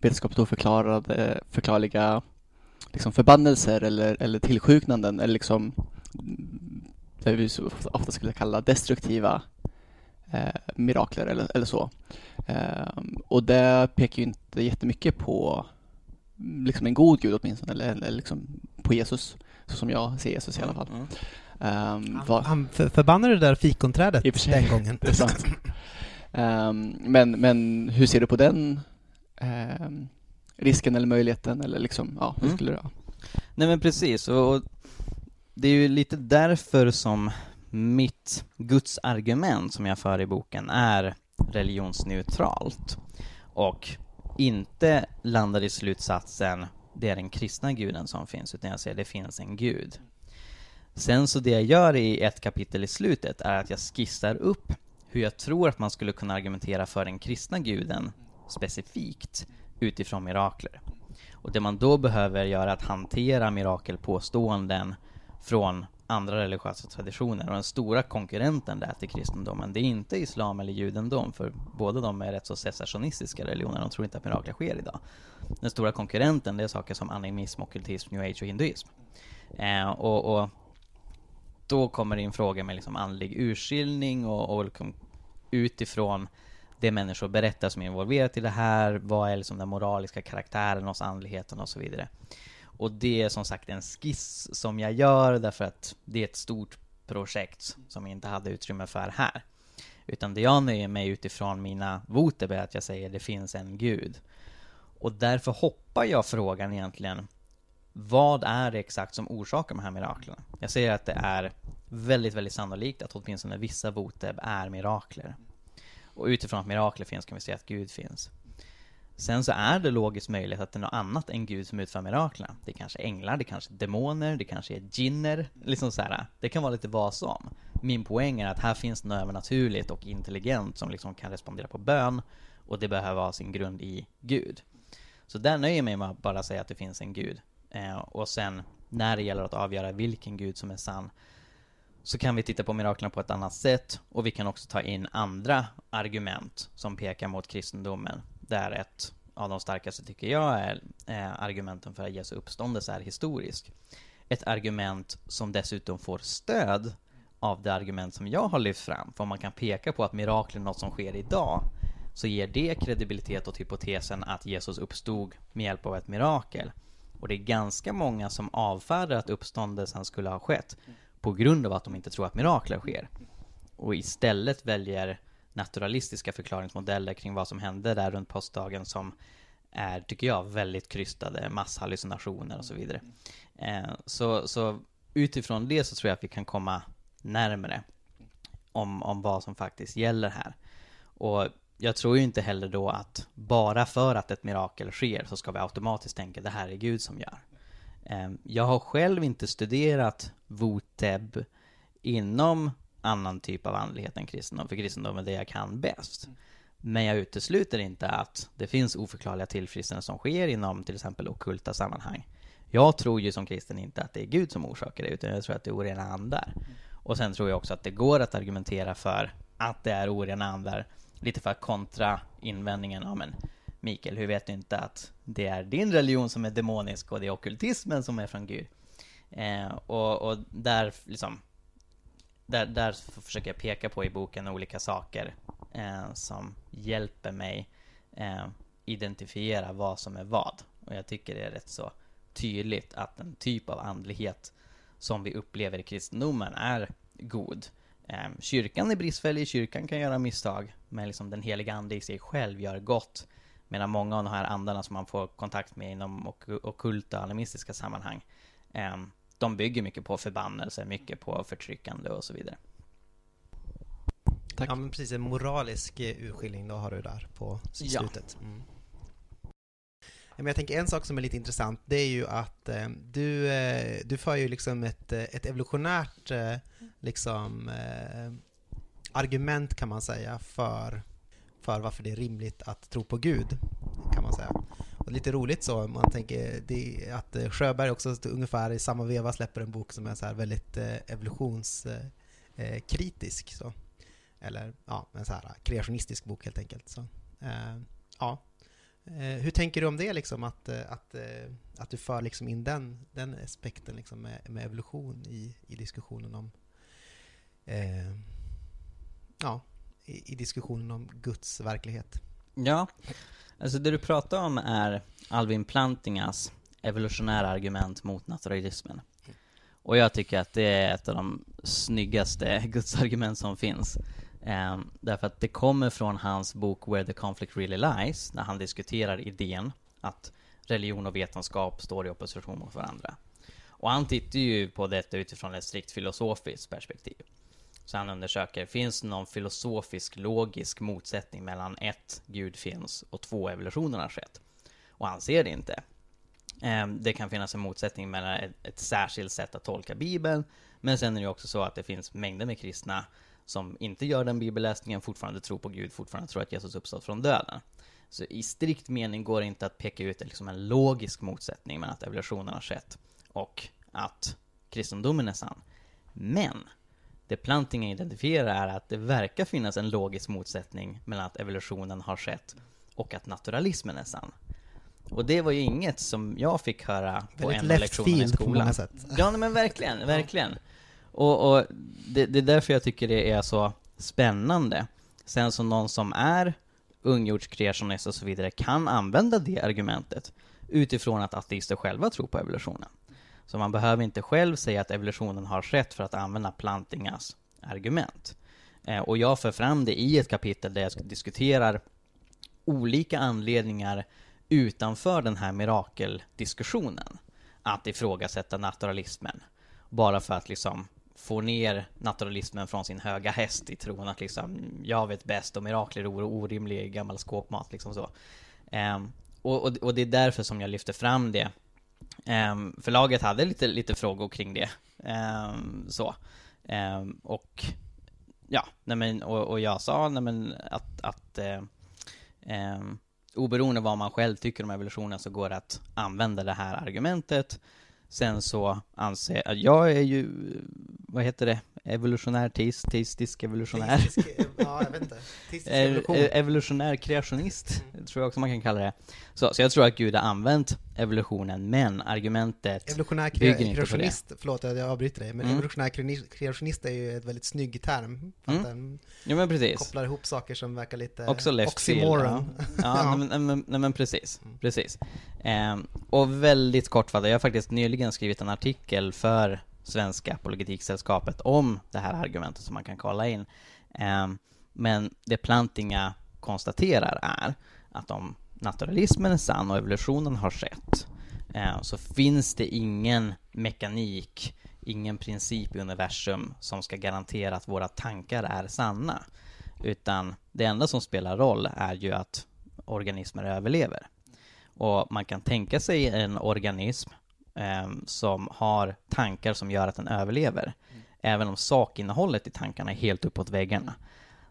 vetenskapligt oförklarade, förklarliga liksom förbannelser eller, eller tillsjuknanden eller liksom det vi ofta skulle kalla destruktiva eh, mirakler eller, eller så. Eh, och det pekar ju inte jättemycket på liksom en god gud åtminstone, eller, eller liksom på Jesus, så som jag ser Jesus i alla fall. Mm. Um, Han, vad, han för, förbannade det där fikonträdet den gången. det är sant. *laughs* Ehm, men, men hur ser du på den ehm, risken eller möjligheten eller liksom, ja, hur Mm. skulle du, ja. Nej men precis, och och det är ju lite därför som mitt gudsargument som jag för i boken är religionsneutralt och inte landar i slutsatsen det är den kristna guden som finns, utan jag säger det finns en gud. Sen så det jag gör i ett kapitel i slutet är att jag skissar upp hur jag tror att man skulle kunna argumentera för den kristna guden specifikt utifrån mirakler. Och det man då behöver göra är att hantera mirakelpåståenden från andra religiösa traditioner. Och den stora konkurrenten där till kristendomen, det är inte islam eller judendom, för båda de är rätt så cessationistiska religioner, de tror inte att mirakler sker idag. Den stora konkurrenten, det är saker som animism, ockultism, new age och hinduism. Eh, och, och då kommer det in frågor med liksom andlig urskiljning och, och liksom utifrån det människor berättar som är involverat i det här, vad är liksom den moraliska karaktären hos andligheten och så vidare. Och det är som sagt en skiss som jag gör därför att det är ett stort projekt som jag inte hade utrymme för här. Utan det jag nöjer mig utifrån mina voter är att jag säger det finns en gud. Och därför hoppar jag frågan egentligen vad är det exakt som orsakar de här miraklerna? Jag säger att det är väldigt, väldigt sannolikt att åtminstone vissa voteb är mirakler. Och utifrån att mirakler finns kan vi säga att Gud finns. Sen så är det logiskt möjligt att det är något annat än Gud som utför miraklerna. Det är kanske änglar, det kanske är demoner, det kanske är jinner. Liksom så här, det kan vara lite vad som. Min poäng är att här finns något övernaturligt och intelligent som liksom kan respondera på bön och det behöver ha sin grund i Gud. Så där nöjer jag mig med att bara säga att det finns en Gud. Eh, och sen när det gäller att avgöra vilken Gud som är sann så kan vi titta på miraklerna på ett annat sätt och vi kan också ta in andra argument som pekar mot kristendomen. Där ett av de starkaste tycker jag är eh, argumenten för att Jesu uppståndelse är historisk. Ett argument som dessutom får stöd av det argument som jag har lyft fram. För om man kan peka på att mirakel är något som sker idag så ger det kredibilitet åt hypotesen att Jesus uppstod med hjälp av ett mirakel. Och det är ganska många som avfärdar att uppståndelsen skulle ha skett på grund av att de inte tror att mirakler sker. Och istället väljer naturalistiska förklaringsmodeller kring vad som hände där runt påskdagen som är, tycker jag, väldigt krystade, masshallucinationer och så vidare. Eh, så, så utifrån det så tror jag att vi kan komma närmare om, om vad som faktiskt gäller här. Och jag tror ju inte heller då att bara för att ett mirakel sker så ska vi automatiskt tänka det här är Gud som gör. Ehm, jag har själv inte studerat Voteb inom annan typ av andlighet än kristendom, för kristendom är det jag kan bäst. Men jag utesluter inte att det finns oförklarliga tillfrisknanden som sker inom till exempel ockulta sammanhang. Jag tror ju som kristen inte att det är Gud som orsakar det, utan jag tror att det är orena andar. Och sen tror jag också att det går att argumentera för att det är orena andar, lite för att kontra invändningen, ja men Mikael, hur vet du inte att det är din religion som är demonisk och det är ockultismen som är från Gud? Eh, och, och där liksom där, där försöker jag peka på i boken olika saker eh, som hjälper mig eh, identifiera vad som är vad. Och jag tycker det är rätt så tydligt att en typ av andlighet som vi upplever i kristendomen är god. Eh, kyrkan är bristfällig, kyrkan kan göra misstag, men liksom den heliga ande i sig själv gör gott. Medan många av de här andarna som man får kontakt med inom ockulta och animistiska sammanhang, eh, de bygger mycket på förbannelse, mycket på förtryckande och så vidare. Tack. Ja men precis, en moralisk eh, urskiljning då har du där på slutet. Ja. Mm. Men jag tänker en sak som är lite intressant, det är ju att eh, du, eh, du för ju liksom ett, eh, ett evolutionärt eh, liksom, eh, argument kan man säga för, för varför det är rimligt att tro på Gud, kan man säga. Och lite roligt så, man tänker det, att eh, Sjöberg också ungefär i samma veva släpper en bok som är så väldigt eh, evolutionskritisk. så. Eller ja, en så här kreationistisk bok helt enkelt. Så, ja. Eh, hur tänker du om det, liksom, att, eh, att, eh, att du för liksom in den, den aspekten liksom, med, med evolution i, i diskussionen om eh, ja, i, i, diskussionen om Guds verklighet? Ja, alltså det du pratar om är Alvin Plantingas evolutionära argument mot naturalismen. Och jag tycker att det är ett av de snyggaste *laughs* gudsargument som finns. Um, därför att det kommer från hans bok Where the Conflict Really Lies, när han diskuterar idén att religion och vetenskap står i opposition mot varandra. Och han tittar ju på detta utifrån ett strikt filosofiskt perspektiv. Så han undersöker, finns det någon filosofisk, logisk motsättning mellan ett, Gud finns, och två, evolutionen har skett? Och han ser det inte. Ehm, det kan finnas en motsättning mellan ett, ett särskilt sätt att tolka Bibeln, men sen är det ju också så att det finns mängder med kristna som inte gör den bibelläsningen, fortfarande tror på Gud, fortfarande tror att Jesus uppstått från döden. Så i strikt mening går det inte att peka ut liksom en logisk motsättning mellan att evolutionen har skett och att kristendomen är sann. Men det Plantingen identifierar är att det verkar finnas en logisk motsättning mellan att evolutionen har skett och att naturalismen är sann. Och det var ju inget som jag fick höra på en av lektionerna i skolan. På många sätt. Ja, men verkligen, *laughs* verkligen. Och, och det, det, är därför jag tycker det är så spännande. Sen som någon som är ungjordskreationist och så vidare kan använda det argumentet utifrån att ateister själva tror på evolutionen. Så man behöver inte själv säga att evolutionen har skett för att använda Plantingas argument. Eh, och jag för fram det i ett kapitel där jag diskuterar olika anledningar utanför den här mirakeldiskussionen att ifrågasätta naturalismen. Bara för att liksom får ner naturalismen från sin höga häst i tron att liksom jag vet bäst och mirakler är orimlig gammal skåpmat liksom så. Um, och, och, och, det är därför som jag lyfter fram det. Um, förlaget hade lite, lite frågor kring det. Um, så. och ja, nej men, och, och jag sa nej men, att, att uh, oberoende vad man själv tycker om evolutionen så går det att använda det här argumentet Sen så anser jag, jag är ju, vad heter det, evolutionär teist, teistisk evolutionär. Teistisk, ja, jag vet inte. evolution. evolutionär kreationist, mm. Tror jag också man kan kalla det. Så, så jag tror att Gud har använt evolutionen, men argumentet Evolutionär bygger inte kreationist, på det. förlåt jag avbryter dig, men mm. evolutionär kreationist är ju ett väldigt snygg term. För mm. att den ja, men precis. kopplar ihop saker som verkar lite också left oxymoron. Ja, ja, *laughs* Nej, men, nej, men precis. Mm. precis. Um, och väldigt kortfattat, jag har faktiskt nyligen skrivit en artikel för Svenska Apologetiksällskapet om det här argumentet som man kan kolla in. Um, men det Plantinga konstaterar är att om naturalismen är sann och evolutionen har skett eh, så finns det ingen mekanik, ingen princip i universum som ska garantera att våra tankar är sanna. Utan det enda som spelar roll är ju att organismer överlever. Och man kan tänka sig en organism eh, som har tankar som gör att den överlever. Mm. Även om sakinnehållet i tankarna är helt uppåt väggarna.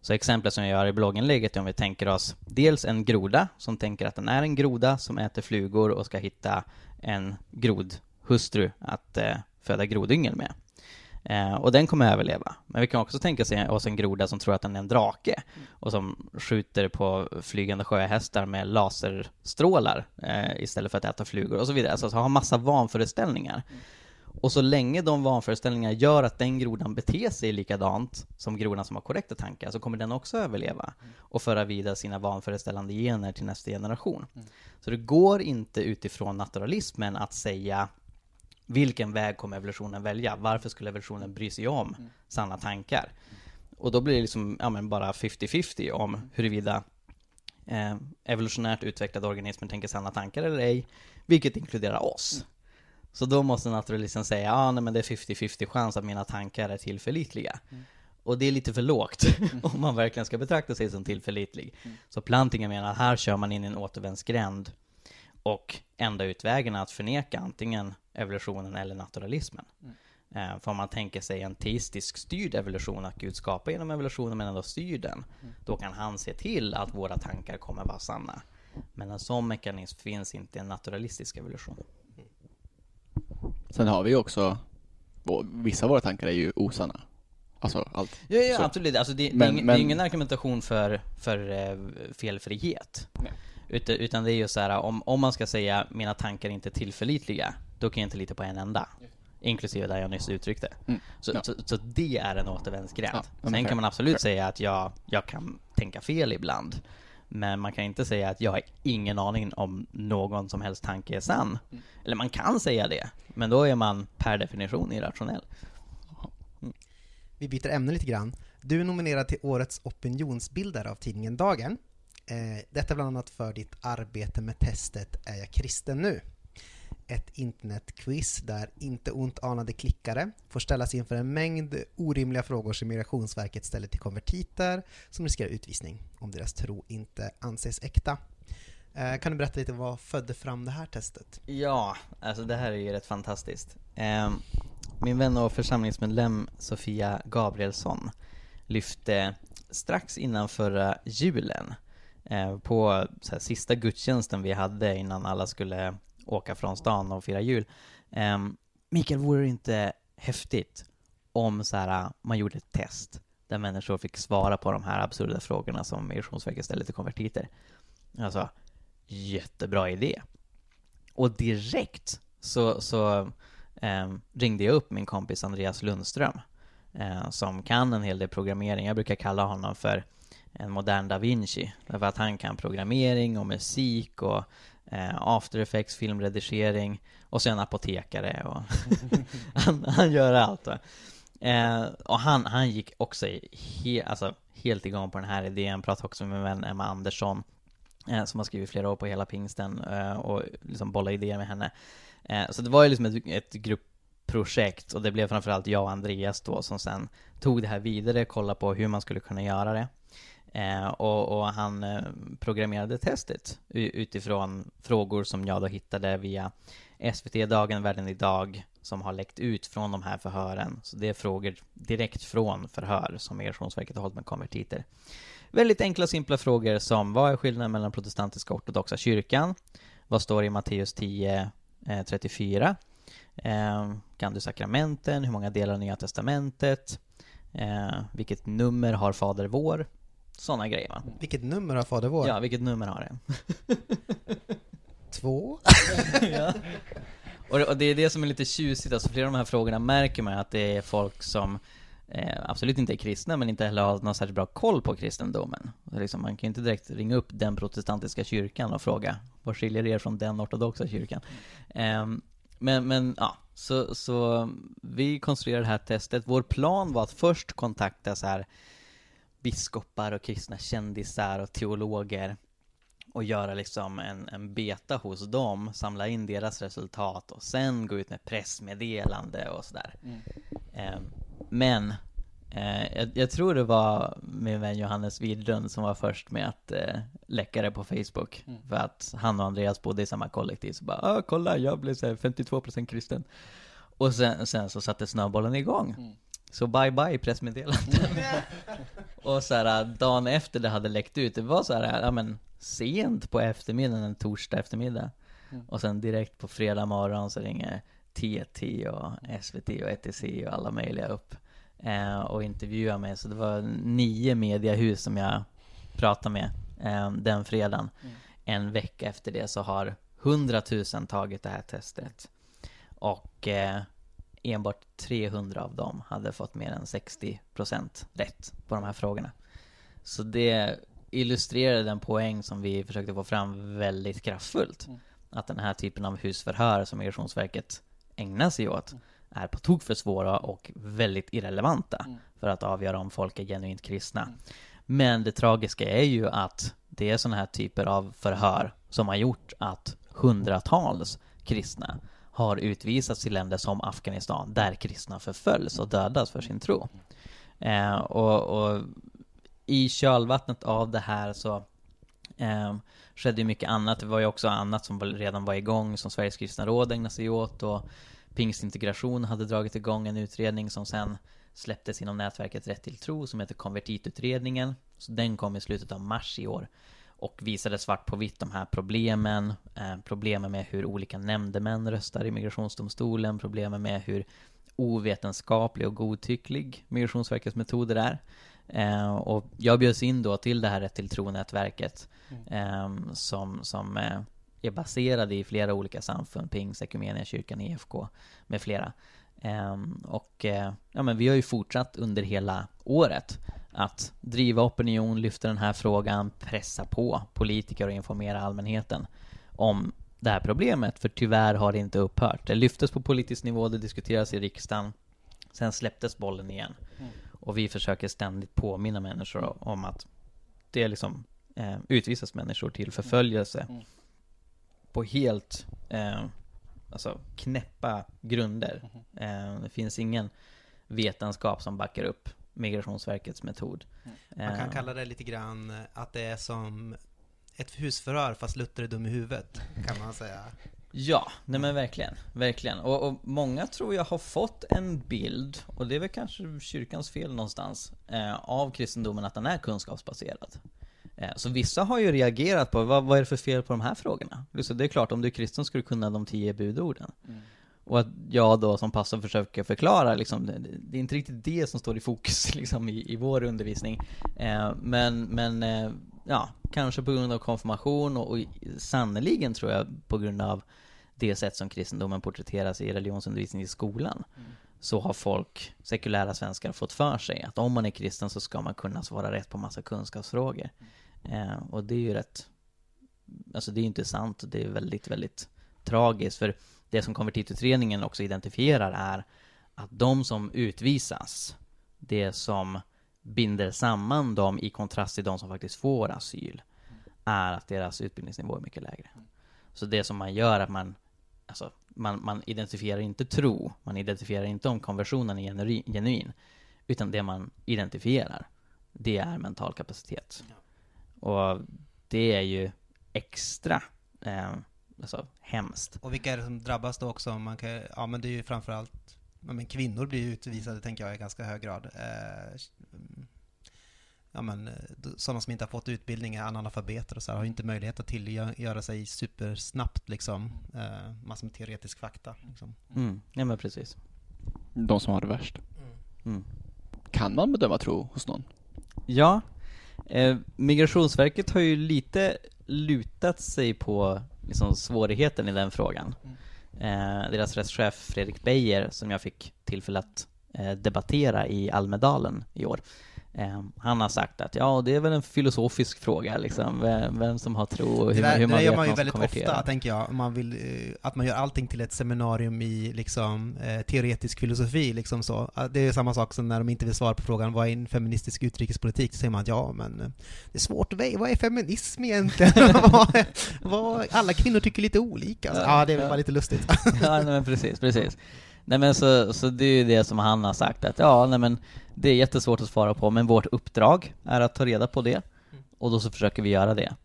Så exemplet som jag gör i blogginlägget är om vi tänker oss dels en groda som tänker att den är en groda som äter flugor och ska hitta en grodhustru att eh, föda grodyngel med. Eh, och den kommer överleva. Men vi kan också tänka oss en groda som tror att den är en drake och som skjuter på flygande sjöhästar med laserstrålar eh, istället för att äta flugor och så vidare. Alltså har massa vanföreställningar. Och så länge de vanföreställningarna gör att den grodan beter sig likadant som grodan som har korrekta tankar, så kommer den också överleva och föra vidare sina vanföreställande gener till nästa generation. Så det går inte utifrån naturalismen att säga vilken väg kommer evolutionen välja? Varför skulle evolutionen bry sig om sanna tankar? Och då blir det liksom, ja men bara 50-50 om huruvida eh, evolutionärt utvecklade organismer tänker sanna tankar eller ej, vilket inkluderar oss. Så då måste naturalisten säga, ja ah, nej men det är 50-50 chans att mina tankar är tillförlitliga. Och det är lite för lågt *laughs* om man verkligen ska betrakta sig som tillförlitlig. Så Plantinga menar att här kör man in i en återvändsgränd och enda utvägen är att förneka antingen evolutionen eller naturalismen. Eh, för om man tänker sig en teistisk styrd evolution, att Gud skapar genom evolutionen men ändå styr den, då kan han se till att våra tankar kommer vara sanna. Men en sån mekanism finns inte i en naturalistisk evolution. Sen har vi ju också, vissa av våra tankar är ju osanna. Alltså allt. Ja, ja Så. absolut. Alltså, det, det, Men- är ingen, men- det är ingen argumentation för, för eh, felfrihet. Nej. Utan, utan det är ju så här, om, om man ska säga mina tankar är inte tillförlitliga, då kan jag inte lita på en enda. Inklusive det jag nyss uttryckte. Mm. Så, Ja. så, så det är en återvändsgränd. Ja, Sen kan man absolut Fair. säga att jag, jag kan tänka fel ibland. Men man kan inte säga att jag har ingen aning om någon som helst tanke är sann. Mm. Eller man kan säga det, men då är man per definition irrationell. Vi byter ämne lite grann. Du är nominerad till Årets opinionsbildare av tidningen Dagen. Eh, detta bland annat för ditt arbete med testet Är jag kristen nu? Ett internetquiz där inte ont anade klickare får ställas inför en mängd orimliga frågor som Migrationsverket ställer till konvertiter som riskerar utvisning om deras tro inte anses äkta. Eh, kan du berätta lite vad födde fram det här testet? Ja, alltså det här är ju rätt fantastiskt. Eh, min vän och församlingsmedlem Sofia Gabrielsson lyfte strax innan förra julen eh, på så här, sista gudstjänsten vi hade innan alla skulle åka från stan och fira jul. Um, Mikael, vore det inte häftigt om så här, äh, man gjorde ett test där människor fick svara på de här absurda frågorna som Migrationsverket ställer till konvertiter? Alltså, jättebra idé. Och direkt så, så um, ringde jag upp min kompis Andreas Lundström uh, som kan en hel del programmering. Jag brukar kalla honom för en modern da Vinci därför att han kan programmering och musik och after effects, filmredigering och sen apotekare och *laughs* han, han gör allt. Va? Eh, och han, han gick också he, alltså, helt igång på den här idén, pratade också med min vän Emma Andersson eh, som har skrivit flera år på hela pingsten eh, och liksom bolla idéer med henne. Eh, så det var ju liksom ett, ett gruppprojekt och det blev framförallt jag och Andreas då som sen tog det här vidare, kollade på hur man skulle kunna göra det. Eh, och, och han eh, programmerade testet utifrån frågor som jag då hittade via SVT Dagen, Världen Idag som har läckt ut från de här förhören. Så det är frågor direkt från förhör som Migrationsverket har hållit med konvertiter. Väldigt enkla simpla frågor som vad är skillnaden mellan protestantiska och ortodoxa kyrkan? Vad står i Matteus 10, eh, 34? Eh, kan du sakramenten? Hur många delar av Nya Testamentet? Eh, vilket nummer har Fader vår? Sådana grejer va? Vilket nummer har Fader vår? Ja, vilket nummer har det? *laughs* Två? *laughs* ja. och, det- och det är det som är lite tjusigt, alltså flera av de här frågorna märker man att det är folk som eh, absolut inte är kristna, men inte heller har någon särskilt bra koll på kristendomen. Liksom, man kan ju inte direkt ringa upp den protestantiska kyrkan och fråga vad skiljer er från den ortodoxa kyrkan? Ehm, men, men ja, så, så vi konstruerade det här testet. Vår plan var att först kontakta så här biskopar och kristna kändisar och teologer och göra liksom en, en beta hos dem, samla in deras resultat och sen gå ut med pressmeddelande och sådär. Eh, men eh, jag, jag tror det var min vän Johannes Widlund som var först med att eh, läcka det på Facebook. För att han och Andreas bodde i samma kollektiv, så bara ah, kolla, jag blev så här 52% kristen. Och sen, sen så satte snöbollen igång. Så bye bye pressmeddelanden. *laughs* och så här, dagen efter det hade läckt ut, det var så här, ja men sent på eftermiddagen, en torsdag eftermiddag. Och sen direkt på fredag morgon så ringer TT och SVT och ETC och alla möjliga upp eh, och intervjuar mig. Så det var nio mediehus som jag pratade med eh, den fredagen. En vecka efter det så har hundratusen tagit det här testet. Och eh, enbart 300 av dem hade fått mer än 60% rätt på de här frågorna. Så det illustrerar den poäng som vi försökte få fram väldigt kraftfullt. Mm. Att den här typen av husförhör som Migrationsverket ägnar sig åt är på tok för svåra och väldigt irrelevanta Mm. för att avgöra om folk är genuint kristna. Mm. Men det tragiska är ju att det är sådana här typer av förhör som har gjort att hundratals kristna har utvisats till länder som Afghanistan där kristna förföljs och dödas för sin tro. Eh, och, och i kölvattnet av det här så eh, skedde ju mycket annat. Det var ju också annat som redan var igång som Sveriges kristna råd ägnade sig åt och Pingstintegration hade dragit igång en utredning som sen släpptes inom nätverket Rätt till tro som heter Konvertitutredningen. Så den kom i slutet av mars i år och visade svart på vitt de här problemen. Eh, problemen med hur olika nämndemän röstar i migrationsdomstolen, problemen med hur ovetenskaplig och godtycklig Migrationsverkets metoder är. Eh, och jag bjöds in då till det här Rätt till tro-nätverket eh, som, som eh, är baserade i flera olika samfund, Pings, kyrkan, EFK med flera. Ehm, och eh, ja, men vi har ju fortsatt under hela året att driva opinion, lyfta den här frågan, pressa på politiker och informera allmänheten om det här problemet, för tyvärr har det inte upphört. Det lyftes på politisk nivå, det diskuteras i riksdagen, sen släpptes bollen igen. Mm. Och vi försöker ständigt påminna människor om att det liksom eh, utvisas människor till förföljelse Mm. på helt eh, alltså knäppa grunder. Mm-hmm. Eh, det finns ingen vetenskap som backar upp Migrationsverkets metod. Man kan Eh, kalla det lite grann att det är som ett husförhör fast Luther är dum i huvudet, kan man säga. Ja, nej men verkligen, verkligen. Och, och många tror jag har fått en bild, och det är väl kanske kyrkans fel någonstans, eh, av kristendomen att den är kunskapsbaserad. Eh, så vissa har ju reagerat på, vad, vad är det för fel på de här frågorna? Så det är klart, om du är kristen ska du kunna de tio budorden. Mm. Och att jag då som pastor försöker förklara liksom, det, är inte riktigt det som står i fokus *laughs* liksom, i, i vår undervisning. Eh, men, men eh, ja, kanske på grund av konfirmation och, och sannoliken tror jag på grund av det sätt som kristendomen porträtteras i religionsundervisning i skolan. Mm. Så har folk, sekulära svenskar, fått för sig att om man är kristen så ska man kunna svara rätt på massa kunskapsfrågor. Eh, och det är ju rätt, alltså det är ju inte sant och det är väldigt, väldigt tragiskt. För det som konvertitutredningen också identifierar är att de som utvisas, det som binder samman dem i kontrast till de som faktiskt får asyl, är att deras utbildningsnivå är mycket lägre. Så det som man gör är att man, alltså, man, man identifierar inte tro, man identifierar inte om konversionen är genuri- genuin, utan det man identifierar, det är mental kapacitet. Och det är ju extra eh, alltså, hemskt. Och vilka är det som drabbas då också? Man kan, ja men det är ju framförallt, ja, men kvinnor blir ju utvisade tänker jag i ganska hög grad. Eh, mm, ja men eh, sådana som inte har fått utbildning, är analfabeter och så här, har ju inte möjlighet att tillgöra sig supersnabbt liksom, eh, massor med teoretisk fakta. Liksom. Mm, ja men precis. De som har det värst. Mm. Kan man bedöma tro hos någon? Ja, eh, Migrationsverket har ju lite lutat sig på liksom, svårigheten i den frågan. Eh, deras rättschef Fredrik Beijer, som jag fick tillfälle att eh, debattera i Almedalen i år, eh, han har sagt att ja, det är väl en filosofisk fråga liksom, vem, vem som har tro och Det, hur, där, hur det man där gör man ju väldigt konvertera. ofta, tänker jag. Man vill, eh, att man gör allting till ett seminarium i liksom, eh, teoretisk filosofi. Liksom så. Ah, Det är samma sak som när de inte vill svara på frågan vad är en feministisk utrikespolitik? Så säger man att ja, men eh, det är svårt att veta, vad är feminism egentligen? *laughs* vad, vad, alla kvinnor tycker lite olika. Så, ja, det är väl bara lite lustigt. *laughs* ja, nej, men precis, precis. Nej men så, så det är ju det som han har sagt att ja, nej men det är jättesvårt att svara på, men vårt uppdrag är att ta reda på det. Och då så försöker vi göra det.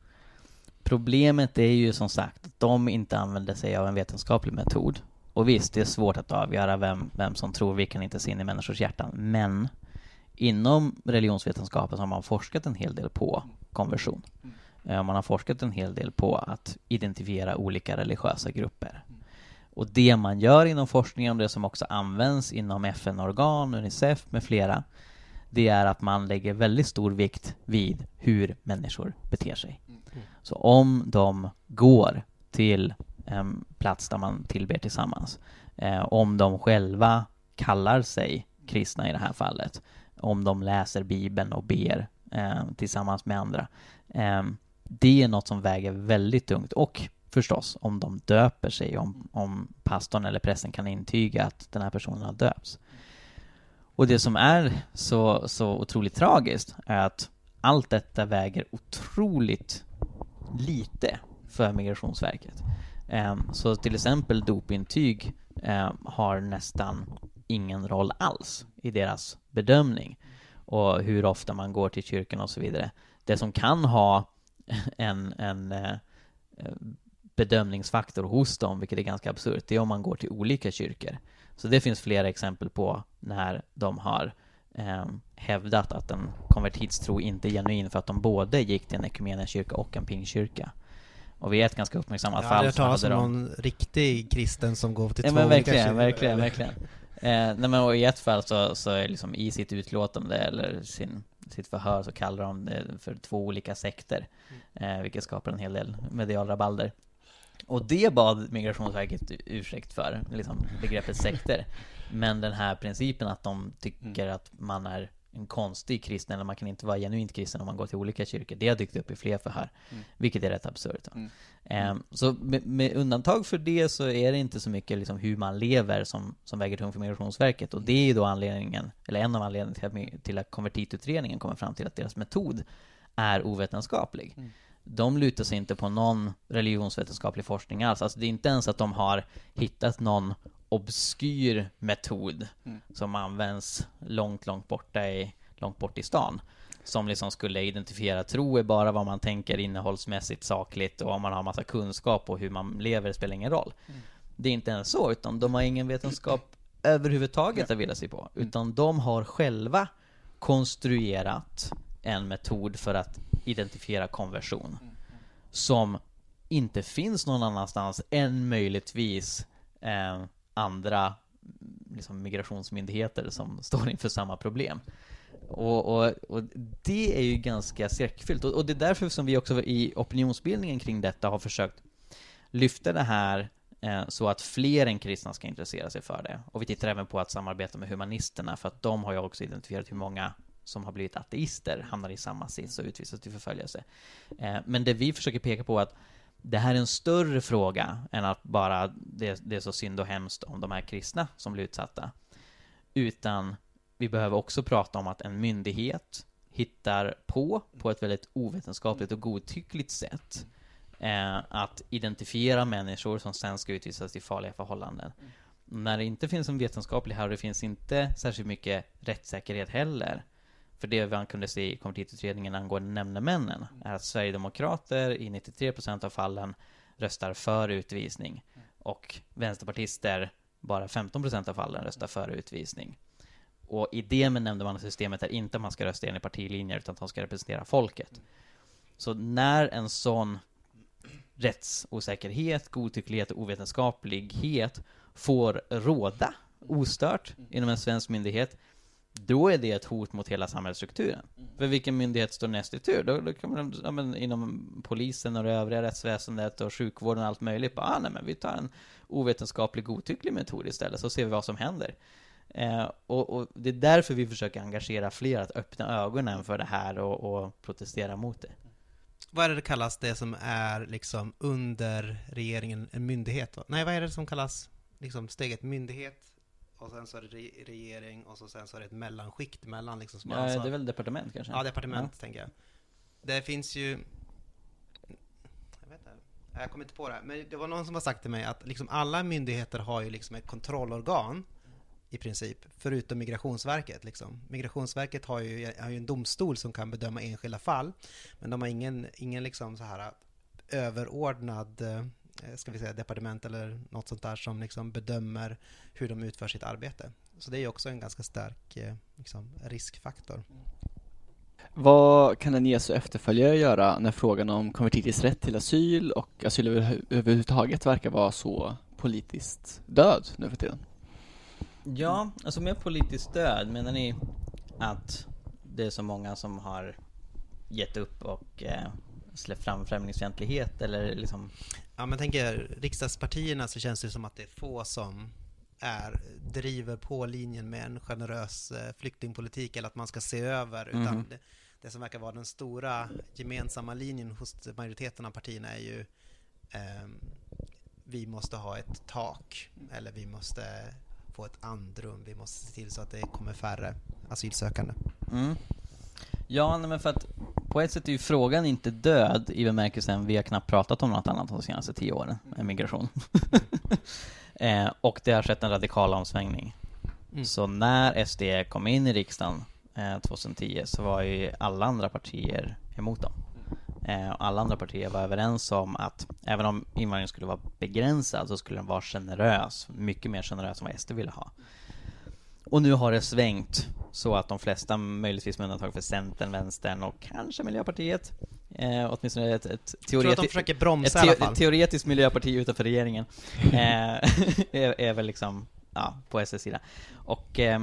Problemet är ju som sagt att de inte använder sig av en vetenskaplig metod. Och visst, det är svårt att avgöra vem, vem som tror, vi kan inte se in i människors hjärtan. Men inom religionsvetenskapen så har man forskat en hel del på konversion. Eh, Man har forskat en hel del på att identifiera olika religiösa grupper. Och det man gör inom forskningen, och det som också används inom FN-organ, Unicef med flera, det är att man lägger väldigt stor vikt vid hur människor beter sig. Så om de går till en plats där man tillber tillsammans. Eh, om de själva kallar sig kristna i det här fallet. Om de läser Bibeln och ber eh, tillsammans med andra. Eh, det är något som väger väldigt tungt. Och förstås, om de döper sig, om, om pastorn eller prästen kan intyga att den här personen har döpts. Och det som är så, så otroligt tragiskt är att allt detta väger otroligt lite för Migrationsverket. Ehm, så till exempel dopintyg ehm, har nästan ingen roll alls i deras bedömning och hur ofta man går till kyrkan och så vidare. Det som kan ha en, en eh, eh, bedömningsfaktor hos dem, vilket är ganska absurt, det är om man går till olika kyrkor. Så det finns flera exempel på när de har eh, hävdat att en konvertitstro inte är genuin för att de både gick till en ekumeniakyrka och en pingkyrka. Och vi är ett ganska uppmärksammat Jag har fall hört talas om någon riktig kristen som går till Ja två men olika verkligen, kyrkor. verkligen, verkligen. Eh, nej men och i ett fall så, så är liksom i sitt utlåtande eller sin, sitt förhör så kallar de det för två olika sekter. Eh, vilket skapar en hel del medial rabalder. Och det bad Migrationsverket ursäkt för, liksom begreppet sekter. Men den här principen att de tycker att man är en konstig kristen, eller man kan inte vara genuint kristen om man går till olika kyrkor, det har dykt upp i fler förhör. Mm. Vilket är rätt absurt. Mm. Ehm, så med, med undantag för det så är det inte så mycket liksom hur man lever som, som väger tungt för Migrationsverket. Och det är ju då anledningen, eller en av anledningarna till att, till att konvertitutredningen kommer fram till att deras metod är ovetenskaplig. De lutar sig inte på någon religionsvetenskaplig forskning alls. Alltså det är inte ens att de har hittat någon obskyr metod Mm. som används långt, långt borta i, långt bort i stan. Som liksom skulle identifiera tro är bara vad man tänker innehållsmässigt, sakligt och om man har massa kunskap och hur man lever spelar ingen roll. Mm. Det är inte ens så, utan de har ingen vetenskap överhuvudtaget att vila sig på. Utan de har själva konstruerat en metod för att identifiera konversion. Som inte finns någon annanstans än möjligtvis eh, andra liksom, migrationsmyndigheter som står inför samma problem. Och, och, och det är ju ganska skräckfyllt. Och, och det är därför som vi också i opinionsbildningen kring detta har försökt lyfta det här eh, så att fler än kristna ska intressera sig för det. Och vi tittar även på att samarbeta med humanisterna för att de har ju också identifierat hur många som har blivit ateister hamnar i samma sits och utvisas till förföljelse. Eh, men det vi försöker peka på är att det här är en större fråga än att bara det, det är så synd och hemskt om de här kristna som blir utsatta. Utan vi behöver också prata om att en myndighet hittar på, på ett väldigt ovetenskapligt och godtyckligt sätt, eh, att identifiera människor som sen ska utvisas till farliga förhållanden. När det inte finns en vetenskaplig här och det finns inte särskilt mycket rättssäkerhet heller, för det man kunde se i konvertitutredningen angående nämndemännen är att Sverigedemokrater i 93% av fallen röstar för utvisning och vänsterpartister bara 15% av fallen röstar för utvisning. Och idén med nämndemannasystemet är inte att man ska rösta enligt partilinjer utan att de ska representera folket. Så när en sån rättsosäkerhet, godtycklighet och ovetenskaplighet får råda ostört inom en svensk myndighet, då är det ett hot mot hela samhällsstrukturen. För vilken myndighet står näst i tur? Då, då kan man, ja, men, inom polisen och det övriga rättsväsendet och sjukvården och allt möjligt, bara, ah, nej men vi tar en ovetenskaplig godtycklig metod istället, så ser vi vad som händer. Eh, och, och det är därför vi försöker engagera fler att öppna ögonen för det här och, och protestera mot det. Vad är det det kallas, det som är liksom under regeringen, en myndighet? Va? Nej, vad är det som kallas liksom steget myndighet? Och sen så är det re- regering och så sen så är det ett mellanskikt mellan liksom som Ja, ansvar- det är väl departement kanske? Ja, departement tänker jag. Det finns ju... Jag vet inte. Jag kommer inte på det. Men det var någon som har sagt till mig att liksom alla myndigheter har ju liksom ett kontrollorgan i princip, förutom Migrationsverket. Liksom. Migrationsverket har ju, har ju en domstol som kan bedöma enskilda fall, men de har ingen, ingen liksom så här överordnad eh, ska vi säga, departement eller något sånt där som liksom bedömer hur de utför sitt arbete. Så det är också en ganska stark eh, liksom, riskfaktor. Vad kan en Jesu efterföljare göra när frågan om konvertiters rätt till asyl och asyl över, överhuvudtaget verkar vara så politiskt död nu för tiden? Ja, alltså med politiskt stöd, menar ni att det är så många som har gett upp och eh, släppt fram främlingsfientlighet eller liksom Ja men tänker riksdagspartierna så känns det som att det är få som är, driver på linjen med en generös eh, flyktingpolitik eller att man ska se över utan Mhm. det, det som verkar vara den stora gemensamma linjen hos majoriteten av partierna är ju ehm, vi måste ha ett tak eller vi måste få ett andrum, vi måste se till så att det kommer färre asylsökande. Mm. Ja, men för att på ett sätt är ju frågan inte död i bemärkelsen vi har knappt pratat om något annat de senaste tio åren än migration. *laughs* eh, och det har skett en radikal omsvängning. Mm. Så när SD kom in i riksdagen eh, 2010 så var ju alla andra partier emot dem. Eh, alla andra partier var överens om att även om invandringen skulle vara begränsad så skulle den vara generös, mycket mer generös än vad SD ville ha. Och nu har det svängt så att de flesta, möjligtvis med undantag för Centern, Vänstern och kanske Miljöpartiet, eh, åtminstone ett, ett ett bromsa alla teo- fall. teoretiskt miljöparti utanför regeringen *laughs* eh, *laughs* är, är väl liksom, ja, på SS sida. Och eh,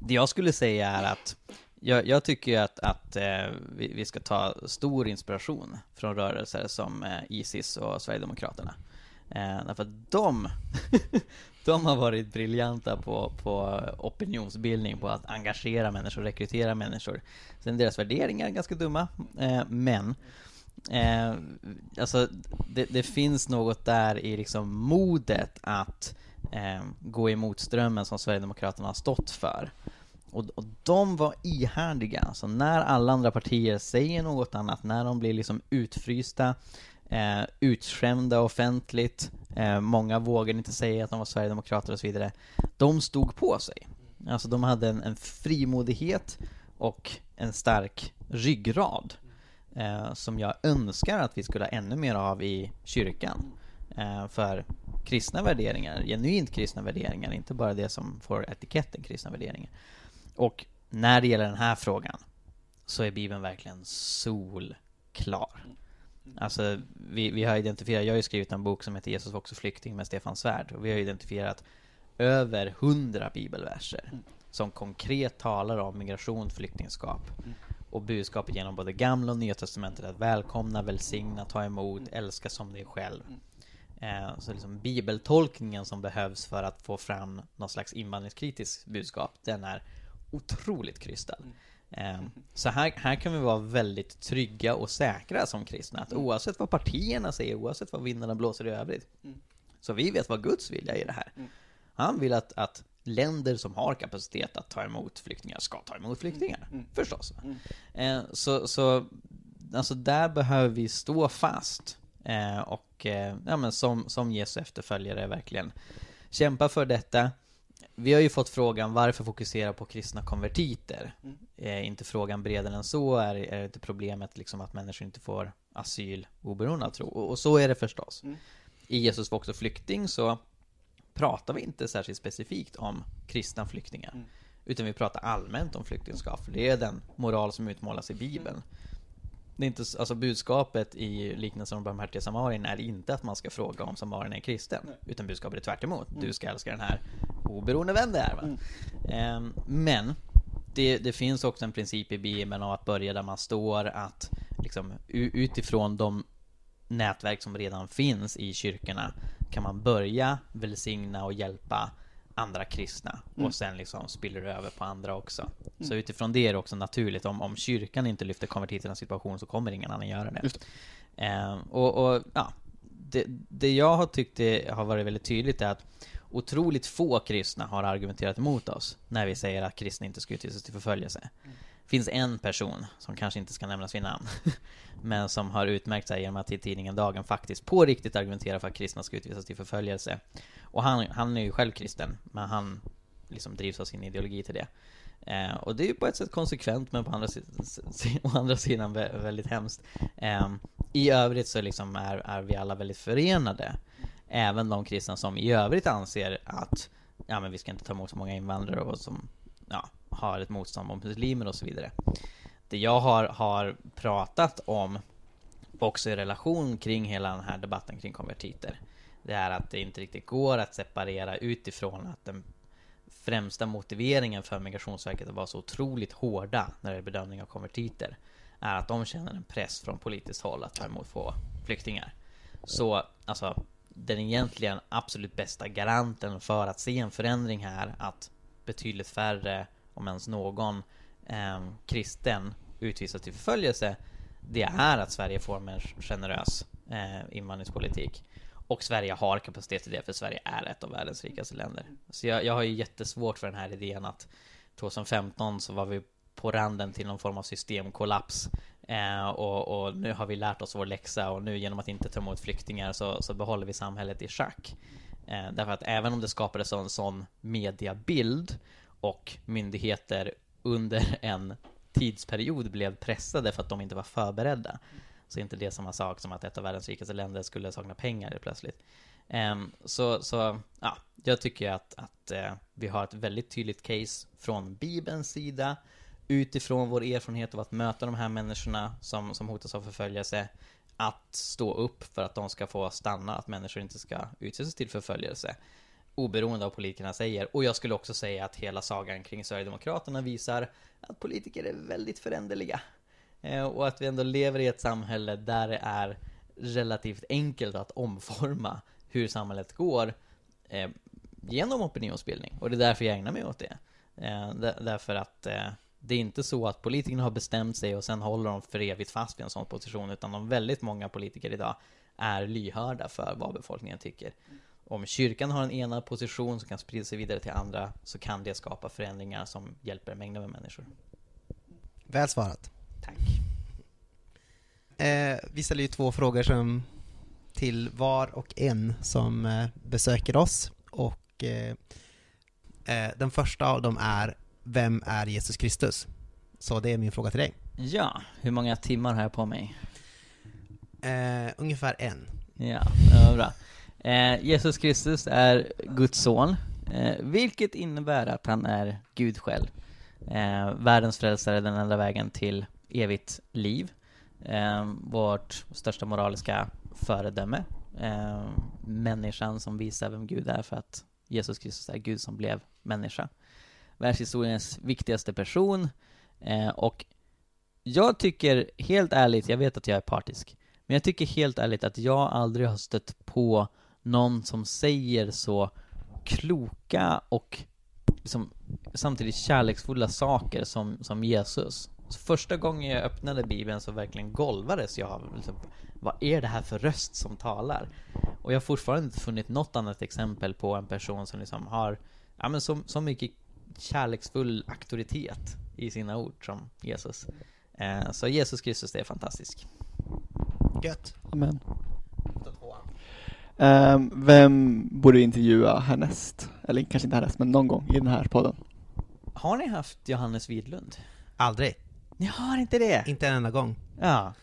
det jag skulle säga är att jag, jag tycker att, att eh, vi, vi ska ta stor inspiration från rörelser som eh, Isis och Sverigedemokraterna. Eh, därför att de, *laughs* de har varit briljanta på, på opinionsbildning, på att engagera människor, rekrytera människor. Sen deras värderingar är ganska dumma, eh, men Eh, alltså, det, det finns något där i liksom modet att eh, gå emot strömmen som Sverigedemokraterna har stått för. Och, och de var ihärdiga, så när alla andra partier säger något annat, när de blir liksom utfrysta, eh, utskämda offentligt, eh, många vågade inte säga att de var Sverigedemokrater och så vidare. De stod på sig. Alltså de hade en, en frimodighet och en stark ryggrad eh, som jag önskar att vi skulle ha ännu mer av i kyrkan. Eh, för kristna värderingar, genuint kristna värderingar, inte bara det som får etiketten kristna värderingar. Och när det gäller den här frågan så är Bibeln verkligen solklar. Alltså, vi, vi har identifierat, jag har ju skrivit en bok som heter Jesus var också flykting med Stefan Svärd. Och vi har identifierat över hundra bibelverser som konkret talar om migration, flyktingskap och budskapet genom både gamla och nya testamentet att välkomna, välsigna, ta emot, älska som dig själv. Eh, så liksom bibeltolkningen som behövs för att få fram någon slags invandringskritiskt budskap, den är otroligt krystad. Eh, så här, här kan vi vara väldigt trygga och säkra som kristna, att oavsett vad partierna säger, oavsett vad vindarna blåser i övrigt, så vi vet vad Guds vilja är i det här. Han vill att, att länder som har kapacitet att ta emot flyktingar ska ta emot flyktingar, förstås. Eh, så, så alltså där behöver vi stå fast eh, och eh, ja, men som, som Jesu efterföljare verkligen kämpa för detta. Vi har ju fått frågan varför fokusera på kristna konvertiter? Är inte frågan bredare än så? Är, är inte problemet liksom att människor inte får asyl oberoende av tro? Och, och så är det förstås. I Jesus var också flykting så pratar vi inte särskilt specifikt om kristna flyktingar. Utan vi pratar allmänt om flyktingskap, för det är den moral som utmålas i Bibeln. Det är inte, alltså budskapet i liknelsen om barmhärtiga samarien är inte att man ska fråga om samarien är kristen, utan budskapet är tvärt emot. Du ska älska den här oberoende vem det är. Va? Ehm, men det, det finns också en princip i Bibeln om att börja där man står, att liksom, utifrån de nätverk som redan finns i kyrkorna kan man börja välsigna och hjälpa andra kristna och sen liksom spiller det över på andra också. Så utifrån det är det också naturligt, om, om kyrkan inte lyfter konvertiternas situation så kommer ingen annan göra det. Eh, och, och ja, det, det jag har tyckt det har varit väldigt tydligt är att otroligt få kristna har argumenterat emot oss när vi säger att kristna inte ska utvisas till förföljelse. Det finns en person, som kanske inte ska nämnas vid namn, *laughs* men som har utmärkt sig genom att i tidningen Dagen faktiskt på riktigt argumenterar för att kristna ska utvisas till förföljelse. Och han, han är ju själv kristen, men han liksom drivs av sin ideologi till det. Eh, och det är ju på ett sätt konsekvent, men på andra, å andra sidan vä- väldigt hemskt. Eh, I övrigt så liksom är, är vi alla väldigt förenade. Även de kristna som i övrigt anser att ja, men vi ska inte ta emot så många invandrare och som ja, har ett motstånd mot muslimer och så vidare. Det jag har, har pratat om, också i relation kring hela den här debatten kring konvertiter, det är att det inte riktigt går att separera utifrån att den främsta motiveringen för Migrationsverket att vara så otroligt hårda när det är bedömning av konvertiter är att de känner en press från politiskt håll att ta emot få flyktingar. Så alltså, den egentligen absolut bästa garanten för att se en förändring här, att betydligt färre, om ens någon, eh, kristen utvisas till förföljelse, det är att Sverige får en mer generös eh, invandringspolitik. Och Sverige har kapacitet till det, för Sverige är ett av världens rikaste länder. Så jag, jag har ju jättesvårt för den här idén att 2015 så var vi på randen till någon form av systemkollaps. Eh, och, och, nu har vi lärt oss vår läxa och nu genom att inte ta emot flyktingar så, så behåller vi samhället i schack. Eh, därför att även om det skapades en sån mediabild och myndigheter under en tidsperiod blev pressade för att de inte var förberedda. Så är inte det samma sak som att ett av världens rikaste länder skulle sakna pengar plötsligt. Ehm, så, så ja, jag tycker att, att eh, vi har ett väldigt tydligt case från Bibelns sida utifrån vår erfarenhet av att möta de här människorna som, som hotas av förföljelse att stå upp för att de ska få stanna, att människor inte ska utsättas till förföljelse oberoende av vad politikerna säger. Och jag skulle också säga att hela sagan kring Sverigedemokraterna visar att politiker är väldigt föränderliga. Eh, och att vi ändå lever i ett samhälle där det är relativt enkelt att omforma hur samhället går eh, genom opinionsbildning. Och det är därför jag ägnar mig åt det. Eh, därför att det är inte så att politikerna har bestämt sig och sen håller de för evigt fast vid en sån position, utan de väldigt många politiker idag är lyhörda för vad befolkningen tycker. Om kyrkan har en enad position som kan sprida sig vidare till andra så kan det skapa förändringar som hjälper mängder med människor. Väl svarat. Tack. Eh, vi ställer ju två frågor som till var och en som eh, besöker oss och eh, eh den första av dem är Vem är Jesus Kristus? Så det är min fråga till dig. Ja, hur många timmar har jag på mig? Eh, ungefär en. Ja, det var bra. Eh, Jesus Kristus är Guds son, eh, vilket innebär att han är Gud själv. Eh, världens frälsare, den enda vägen till evigt liv. Eh, vårt största moraliska föredöme. Eh, människan som visar vem Gud är för att Jesus Kristus är Gud som blev människa. Världshistoriens viktigaste person. Eh, och jag tycker helt ärligt, jag vet att jag är partisk, men jag tycker helt ärligt att jag aldrig har stött på någon som säger så kloka och liksom, samtidigt kärleksfulla saker som, som Jesus. Så första gången jag öppnade Bibeln så verkligen golvades jag av liksom, vad är det här för röst som talar? Och jag har fortfarande inte funnit något annat exempel på en person som liksom har, ja men så, så mycket kärleksfull auktoritet i sina ord som Jesus. Eh, så Jesus Kristus är fantastisk. Gött. Amen. Um, vem borde vi intervjua härnäst? Eller kanske inte härnäst, men någon gång i den här podden. Har ni haft Johannes Widlund? Aldrig. Ni har inte det? Inte en enda gång. Ja.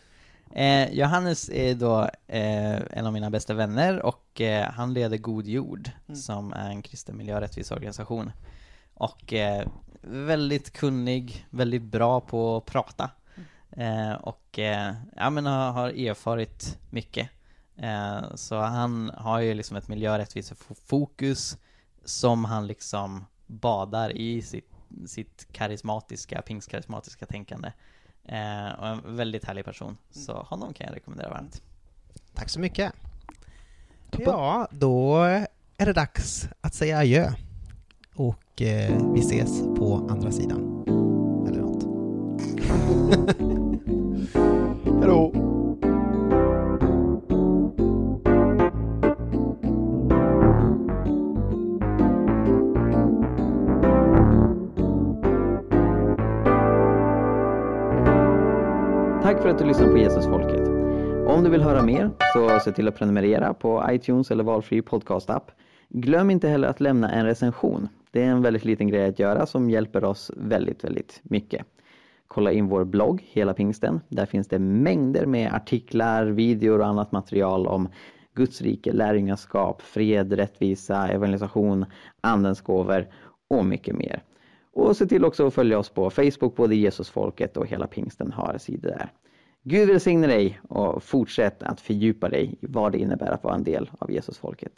Eh, Johannes är då eh, en av mina bästa vänner och eh, han leder God Jord, mm. som är en kristen miljörättvisorganisation. Och eh, väldigt kunnig, väldigt bra på att prata. Mm. Eh, och eh, ja, men har, har erfarit mycket. Eh, så han har ju liksom ett miljörättvisefokus som han liksom badar i sitt, sitt karismatiska, pingstkarismatiska tänkande. Eh, och en väldigt härlig person, så mm. honom kan jag rekommendera varmt. Tack så mycket. Ja, då är det dags att säga adjö. Och eh, vi ses på andra sidan. Eller något. *laughs* Hallå! Tack för att du lyssnar på Jesusfolket. Om du vill höra mer så se till att prenumerera på iTunes eller valfri podcastapp. Glöm inte heller att lämna en recension. Det är en väldigt liten grej att göra som hjälper oss väldigt, väldigt mycket. Kolla in vår blogg, Hela Pingsten. Där finns det mängder med artiklar, videor och annat material om Guds rike, lärjungaskap, fred, rättvisa, evangelisation, andens gåvor och mycket mer. Och se till också att följa oss på Facebook, både Jesusfolket och Hela Pingsten har sidor där. Gud välsigne dig och fortsätt att fördjupa dig i vad det innebär att vara en del av Jesusfolket.